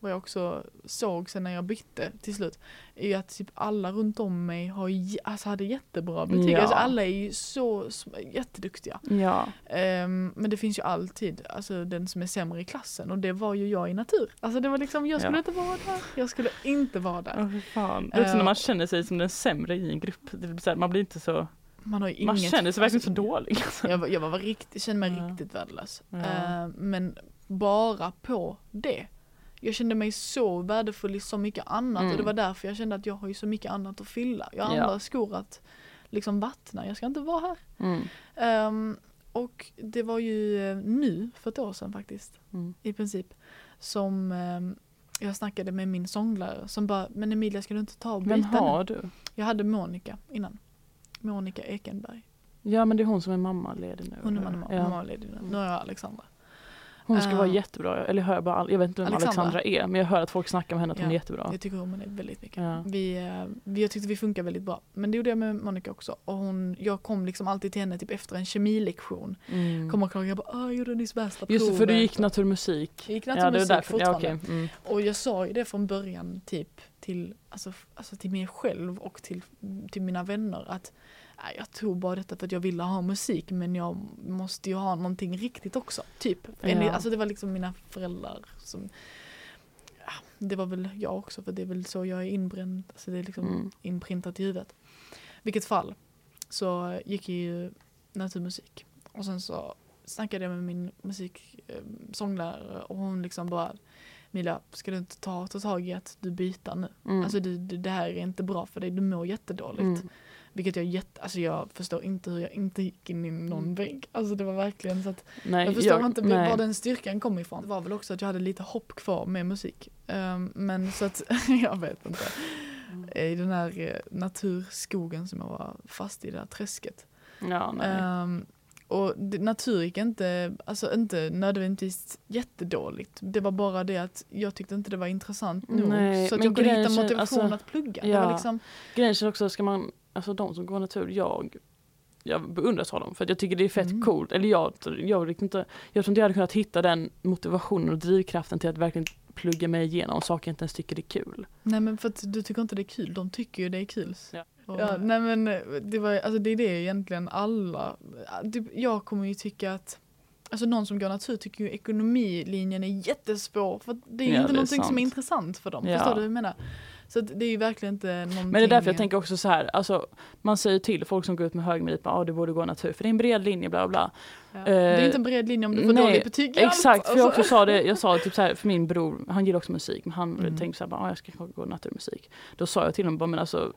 vad jag också såg sen när jag bytte till slut, är ju att typ alla runt om mig har, alltså hade jättebra betyg. Ja. Alltså alla är ju så jätteduktiga. Ja, Ehm, men det finns ju alltid alltså, den som är sämre i klassen och det var ju jag i natur. Alltså det var liksom, jag skulle Ja. inte vara där. Jag skulle inte vara där. oh, fan. Det är också när Eh, man känner sig som den sämre i en grupp. Det blir så här, man blir inte så, Man har ju man inget, känner sig verkligen så alltså, dålig. Alltså. Jag, var- jag var riktigt, kände mig Ja. riktigt värdelös. Ja. Eh, men bara på det. Jag kände mig så värdefull i så mycket annat Mm. och det var därför jag kände att jag har ju så mycket annat att fylla. Jag har Ja. andra skor att liksom vattna, jag ska inte vara här. Mm. Ehm, och det var ju eh, nu, för ett år sedan faktiskt, Mm. i princip, som ehm, jag snackade med min sånglärare som bara, men Emilia ska du inte ta och byta Vem nu? har du? Jag hade Monica innan. Monica Ekenberg. Ja men det är hon som är mammaledig nu. Hon är eller? mamma, ja. mammaledig nu. Nu har jag Alexandra. Hon ska vara Eh, jättebra, eller jag hör bara, all- jag vet inte vem Alexandra. Alexandra, är men jag hör att folk snackar om henne att hon Ja. är jättebra. Jag tycker om henne väldigt mycket. Ja. Vi, eh, vi, jag tyckte vi funkar väldigt bra. Men det gjorde jag med Monica också. Och hon, jag kom liksom alltid till henne typ efter en kemilektion. Mm. Kom och klagade, jag bara "Åh, jag gjorde nyss värsta Just det, för du provet." gick naturmusik. Jag gick Ja, det är naturmusik därför. Ja, fortfarande. okej. mm. Och jag sa ju det från början typ till, alltså, alltså till mig själv och till, till mina vänner att jag tog bara detta för att jag ville ha musik men jag måste ju ha någonting riktigt också. Typ. Ja. Alltså det var liksom mina föräldrar som ja, Det var väl jag också för det är väl så jag är inbränd. Alltså det är liksom Mm. inprintat i huvudet. Vilket fall så gick jag ju naturmusik. Och sen så snackade jag med min musik, eh, sånglärare och hon liksom bara Mila, ska du inte ta, ta tag i att du byter nu? Mm. Alltså du, du, det här är inte bra för dig, du mår jättedåligt. Mm. Vilket jag jätte, alltså jag förstår inte hur jag inte gick in i någon Mm. vägg. Alltså det var verkligen så att Nej, jag förstår jag, inte nej. var den styrkan kom ifrån. Det var väl också att jag hade lite hopp kvar med musik. Ehm, men så att, (laughs) jag vet inte. Mm. I den här eh, naturskogen som jag var fast i, det här träsket. Ja, nej. Ehm, och det, natur gick inte, alltså inte nödvändigtvis jättedåligt. Det var bara det att jag tyckte inte det var intressant nog. Nej, så att jag kunde hitta motivation alltså, att plugga. Det ja. var liksom, Grejen också, ska man, alltså de som går natur, jag jag beundras av dem för att jag tycker det är fett Mm. coolt. Eller jag, jag, inte, jag tror inte jag hade kunnat hitta den motivationen och drivkraften till att verkligen plugga mig igenom saker jag inte ens tycker är kul. nej men för att du tycker inte det är kul, de tycker ju det är kul. Ja. Ja, nej men det, var, alltså det är det egentligen alla, typ, jag kommer ju tycka att Alltså någon som går natur tycker ju ekonomilinjen är jättesvår för det är Ja, inte det är någonting som är intressant för dem. Ja. Förstår du hur jag menar? Så det är ju verkligen inte någonting. Men det är därför jag tänker också så här, alltså, man säger till folk som går ut med hög merit, att ah, du borde gå natur för det är en bred linje bla bla. Ja. Eh, det är inte en bred linje om du får nej, dåligt betyg i allt. Exakt, för jag Alltså. också sa det, jag sa (laughs) typ så här, för min bror, han gillar också musik, men han Mm. tänkte så här, ah, jag ska gå naturmusik. Då sa jag till honom, bara, men alltså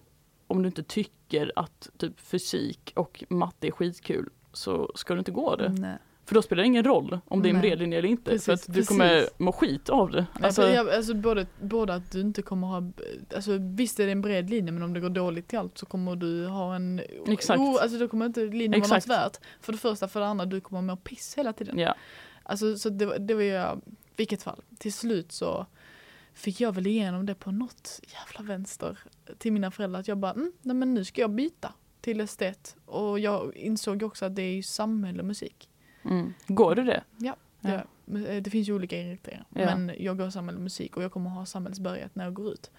om du inte tycker att typ fysik och matte är skitkul så ska du inte gå det. Nej. För då spelar det ingen roll om det är en bred linje eller inte. Precis, för att du precis. kommer må skit av det. Nej, Alltså, jag, alltså både, både att du inte kommer ha, alltså visst är det en bred linje men om det går dåligt till allt så kommer du ha en, Exakt. O, alltså då kommer inte linjen vara något värt. För det första, för det andra, du kommer må piss hela tiden. ja. Alltså så det, det var ju, vilket fall, till slut så fick jag väl igenom det på något jävla vänster till mina föräldrar att jag bara, mm, nej men nu ska jag byta till estet. Och jag insåg också att det är ju samhälle och musik. Mm. Går du det? Ja, Ja. Det, det finns ju olika inriktningar. Ja. Men jag går samhälle och musik och jag kommer ha samhällsbehörighet när jag går ut.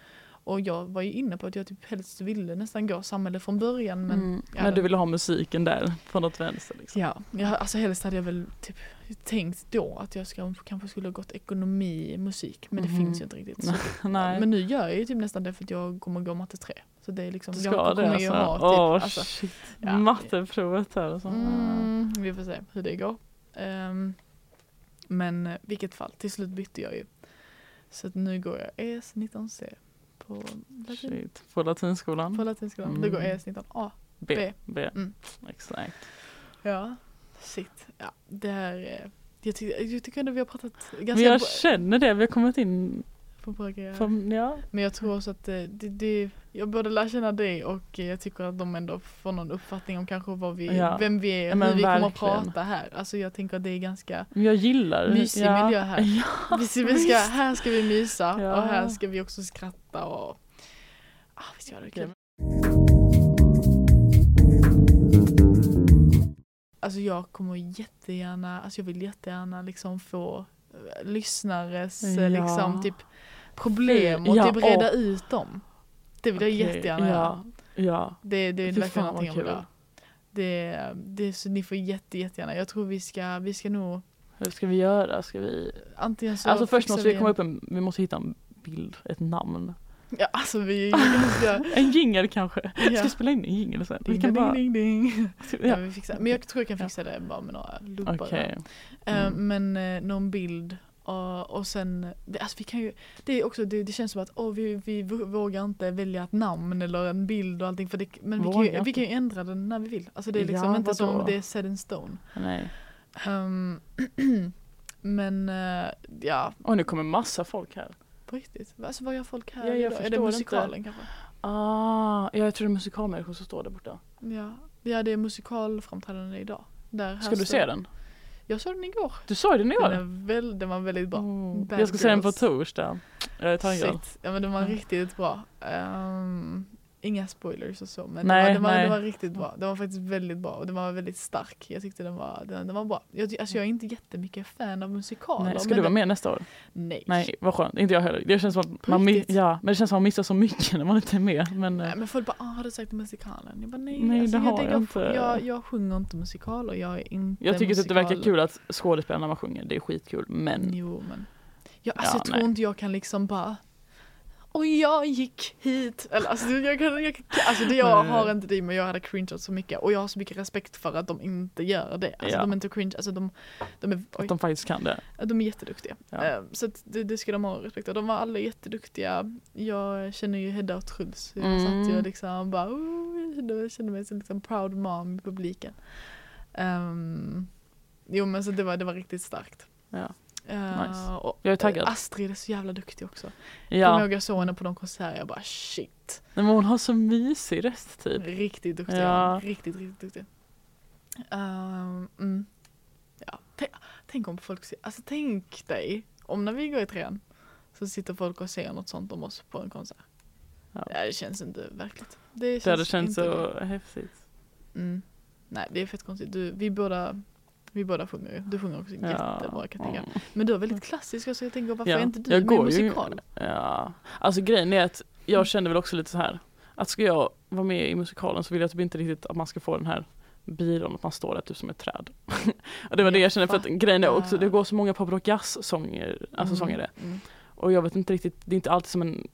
Och jag var ju inne på att jag typ helst ville nästan gå samhälle från början men mm. ja, Men du det- ville ha musiken där på något vänster liksom. Ja, jag, alltså helst hade jag väl typ tänkt då att jag ska, kanske skulle ha gått ekonomi, musik men det Mhm. finns ju inte riktigt. Så. (laughs) Men nu gör jag ju typ nästan det för att jag kommer gå matte 3. Så det är liksom, du jag ska det kommer ju alltså? ha typ, Åh alltså, shit. ja. Matteprovet här och så. Mm, vi får se hur det går. Ehm, men eh, vilket fall, till slut bytte jag ju. Så att nu går jag ES19C på, latin, Shit. På latinskolan? på latinskolan. Mm. Nu går jag ES19A. B. B. B. Mm. Exakt. Ja, shit. Ja, det här är, jag, ty jag tycker ändå vi har pratat ganska Men jag känner det, vi har kommit in bra grejer. på, ja. Men jag tror också att det, det, det, jag både lär känna dig och jag tycker att de ändå får någon uppfattning om kanske vad vi, Ja. vem vi är, Ja, hur vi kommer att verkligen. prata här. Alltså jag tänker att det är ganska jag gillar Mysig ja. miljö här. (laughs) Ja, (laughs) vi ska, här ska vi mysa Ja. och här ska vi också skratta och ah, vi ska ha det kul. Alltså jag kommer jättegärna, alltså jag vill jättegärna liksom få eh, lyssnares eh, Ja. liksom typ problem och Ja, typ reda och- ut dem. Det vill jag Okej, jättegärna göra. Ja, ja. Det, det är verkligen någonting jag vill göra. Det, det, så ni får jätte, jättegärna, jag tror vi ska, vi ska nog Hur ska vi göra? Ska vi... antingen så Alltså först måste vi komma upp en, vi måste hitta en bild, ett namn. Ja alltså vi (laughs) En jingel kanske. Ska Ja. vi spela in en jingel sen? Vi kan ding, bara... ding, ding. Ja, Ja. vi fixar. Men jag tror jag kan fixa det bara med några luppar. Okej. Eh, Mm. Men eh, någon bild och, och sen, alltså vi kan ju, det är också, det, det känns som att åh, vi, vi vågar inte välja ett namn eller en bild och allting för det, men vi kan, ju, vi kan ju ändra den när vi vill. Alltså det är liksom Ja, inte som det är set in stone. Nej. Ehm, (clears throat) men eh, ja, Och nu kommer massa folk här. på riktigt. Alltså vad gör folk här Ja, jag idag? Är det musikalen kanske? Ah, ja, jag tror det är musikalmänniskor som står där borta. Ja. ja, det är musikalframträdande idag. Där, Ska du se den? Jag såg den igår. Du ju den Den, igår. är väl, den var väldigt bra. Mm. Jag ska se den på torsdag. Jag är taggad. Shit. Ja men den var Ja. riktigt bra. Ehm, inga spoilers och så men Nej, den, var, den, var, den var riktigt bra. Den var faktiskt väldigt bra och den var väldigt stark. Jag tyckte den var, den, den var bra. Jag, alltså jag är inte jättemycket fan av musikaler. Nej, ska du vara den- med nästa år? Nej. Nej, vad skönt. Inte jag heller. Det känns som att man, mi- ja, men det känns som att man missar så mycket när man inte är med. Men, eh, Nej men folk bara ah, har du sagt musikalen? Jag bara nej. Nej, alltså, det har tänker- jag inte. Jag, jag sjunger inte musikaler. Jag är inte jag tycker att det verkar kul att skådespela när man sjunger. Det är skitkul. Men Jo men. Jag, alltså, Ja, jag tror nej. inte jag kan liksom bara och jag gick hit. Eller, alltså, jag, kan, jag, alltså det jag har inte det men jag hade cringeat så mycket och jag har så mycket respekt för att de inte gör det. Alltså Ja. de är inte cringe, alltså de, de, är, att de faktiskt kan det. de är jätteduktiga. Ja. Eh, Så att det, det ska de ha respekt för. De var alla jätteduktiga. Jag känner ju Hedda och Truls. Jag Mm. satt ju liksom bara, oh, jag kände, jag kände mig som liksom proud mom i publiken. Um, jo men så det var, det var riktigt starkt. Ja. Eh, Nice. och, Jag är taggad. eh, Astrid är så jävla duktig också. Kommer Ja, ihåg jag såg henne på de konserter, jag bara shit. men hon har så mysig röst typ. Riktigt duktig. Ja. Riktigt, riktigt duktig. Ehm, mm. ja. tänk, tänk om folk ser, alltså tänk dig om när vi går i trean så sitter folk och ser något sånt om oss på en konsert. Ja. Det känns inte verkligt. Det, känns Det hade känts så häftigt. Mm. Nej det är fett konstigt. Du, vi båda vi båda sjunger ju. Du sjunger också jättebra kan jag tänka. Mm. Men du är väldigt klassisk så jag tänker varför Ja, är inte du jag ju- musikalen? Ja, alltså grejen är att jag kände väl också lite så här att ska jag vara med i musikalen så vill jag typ inte riktigt att man ska få den här byrån att man står där typ som ett träd. (laughs) och det var det jag kände för att grejen är också det går så många poprock jazz-sånger, alltså sångare. Mm. Och jag vet inte riktigt, det är inte alltid som en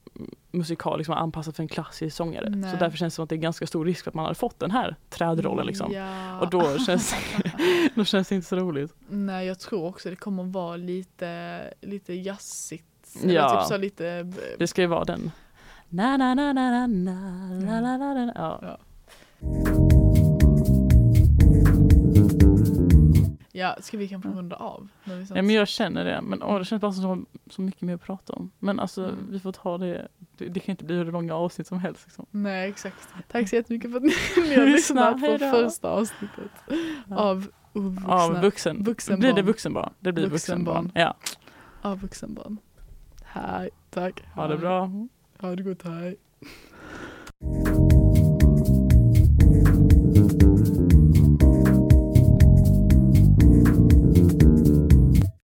musikal liksom anpassad för en klassisk sångare. Nej. Så därför känns det som att det är ganska stor risk för att man hade fått den här trädrollen liksom. Ja. Och då känns, (laughs) då känns det inte så roligt. Nej jag tror också det kommer vara lite, lite jazzigt. Eller Ja. typ så lite Det ska ju vara den. Na na na na na na la la la. Ja. Ja. Ja, ska vi kanske runda av? När vi ja men jag känner det. Men åh, det känns bara som så mycket mer att prata om. Men alltså Mm. vi får ta det. Det, det kan inte bli hur långa avsnitt som helst. Liksom. Nej exakt. Tack så jättemycket för att ni, (laughs) ni har Lyssna, lyssnat på första avsnittet Ja. av ovuxna, Av vuxen. vuxenbarn. Blir det vuxenbarn? Det blir Vuxenbarn. vuxenbarn. Ja. av vuxenbarn. Hej, tack. Ha det bra. Ha det gott, hej.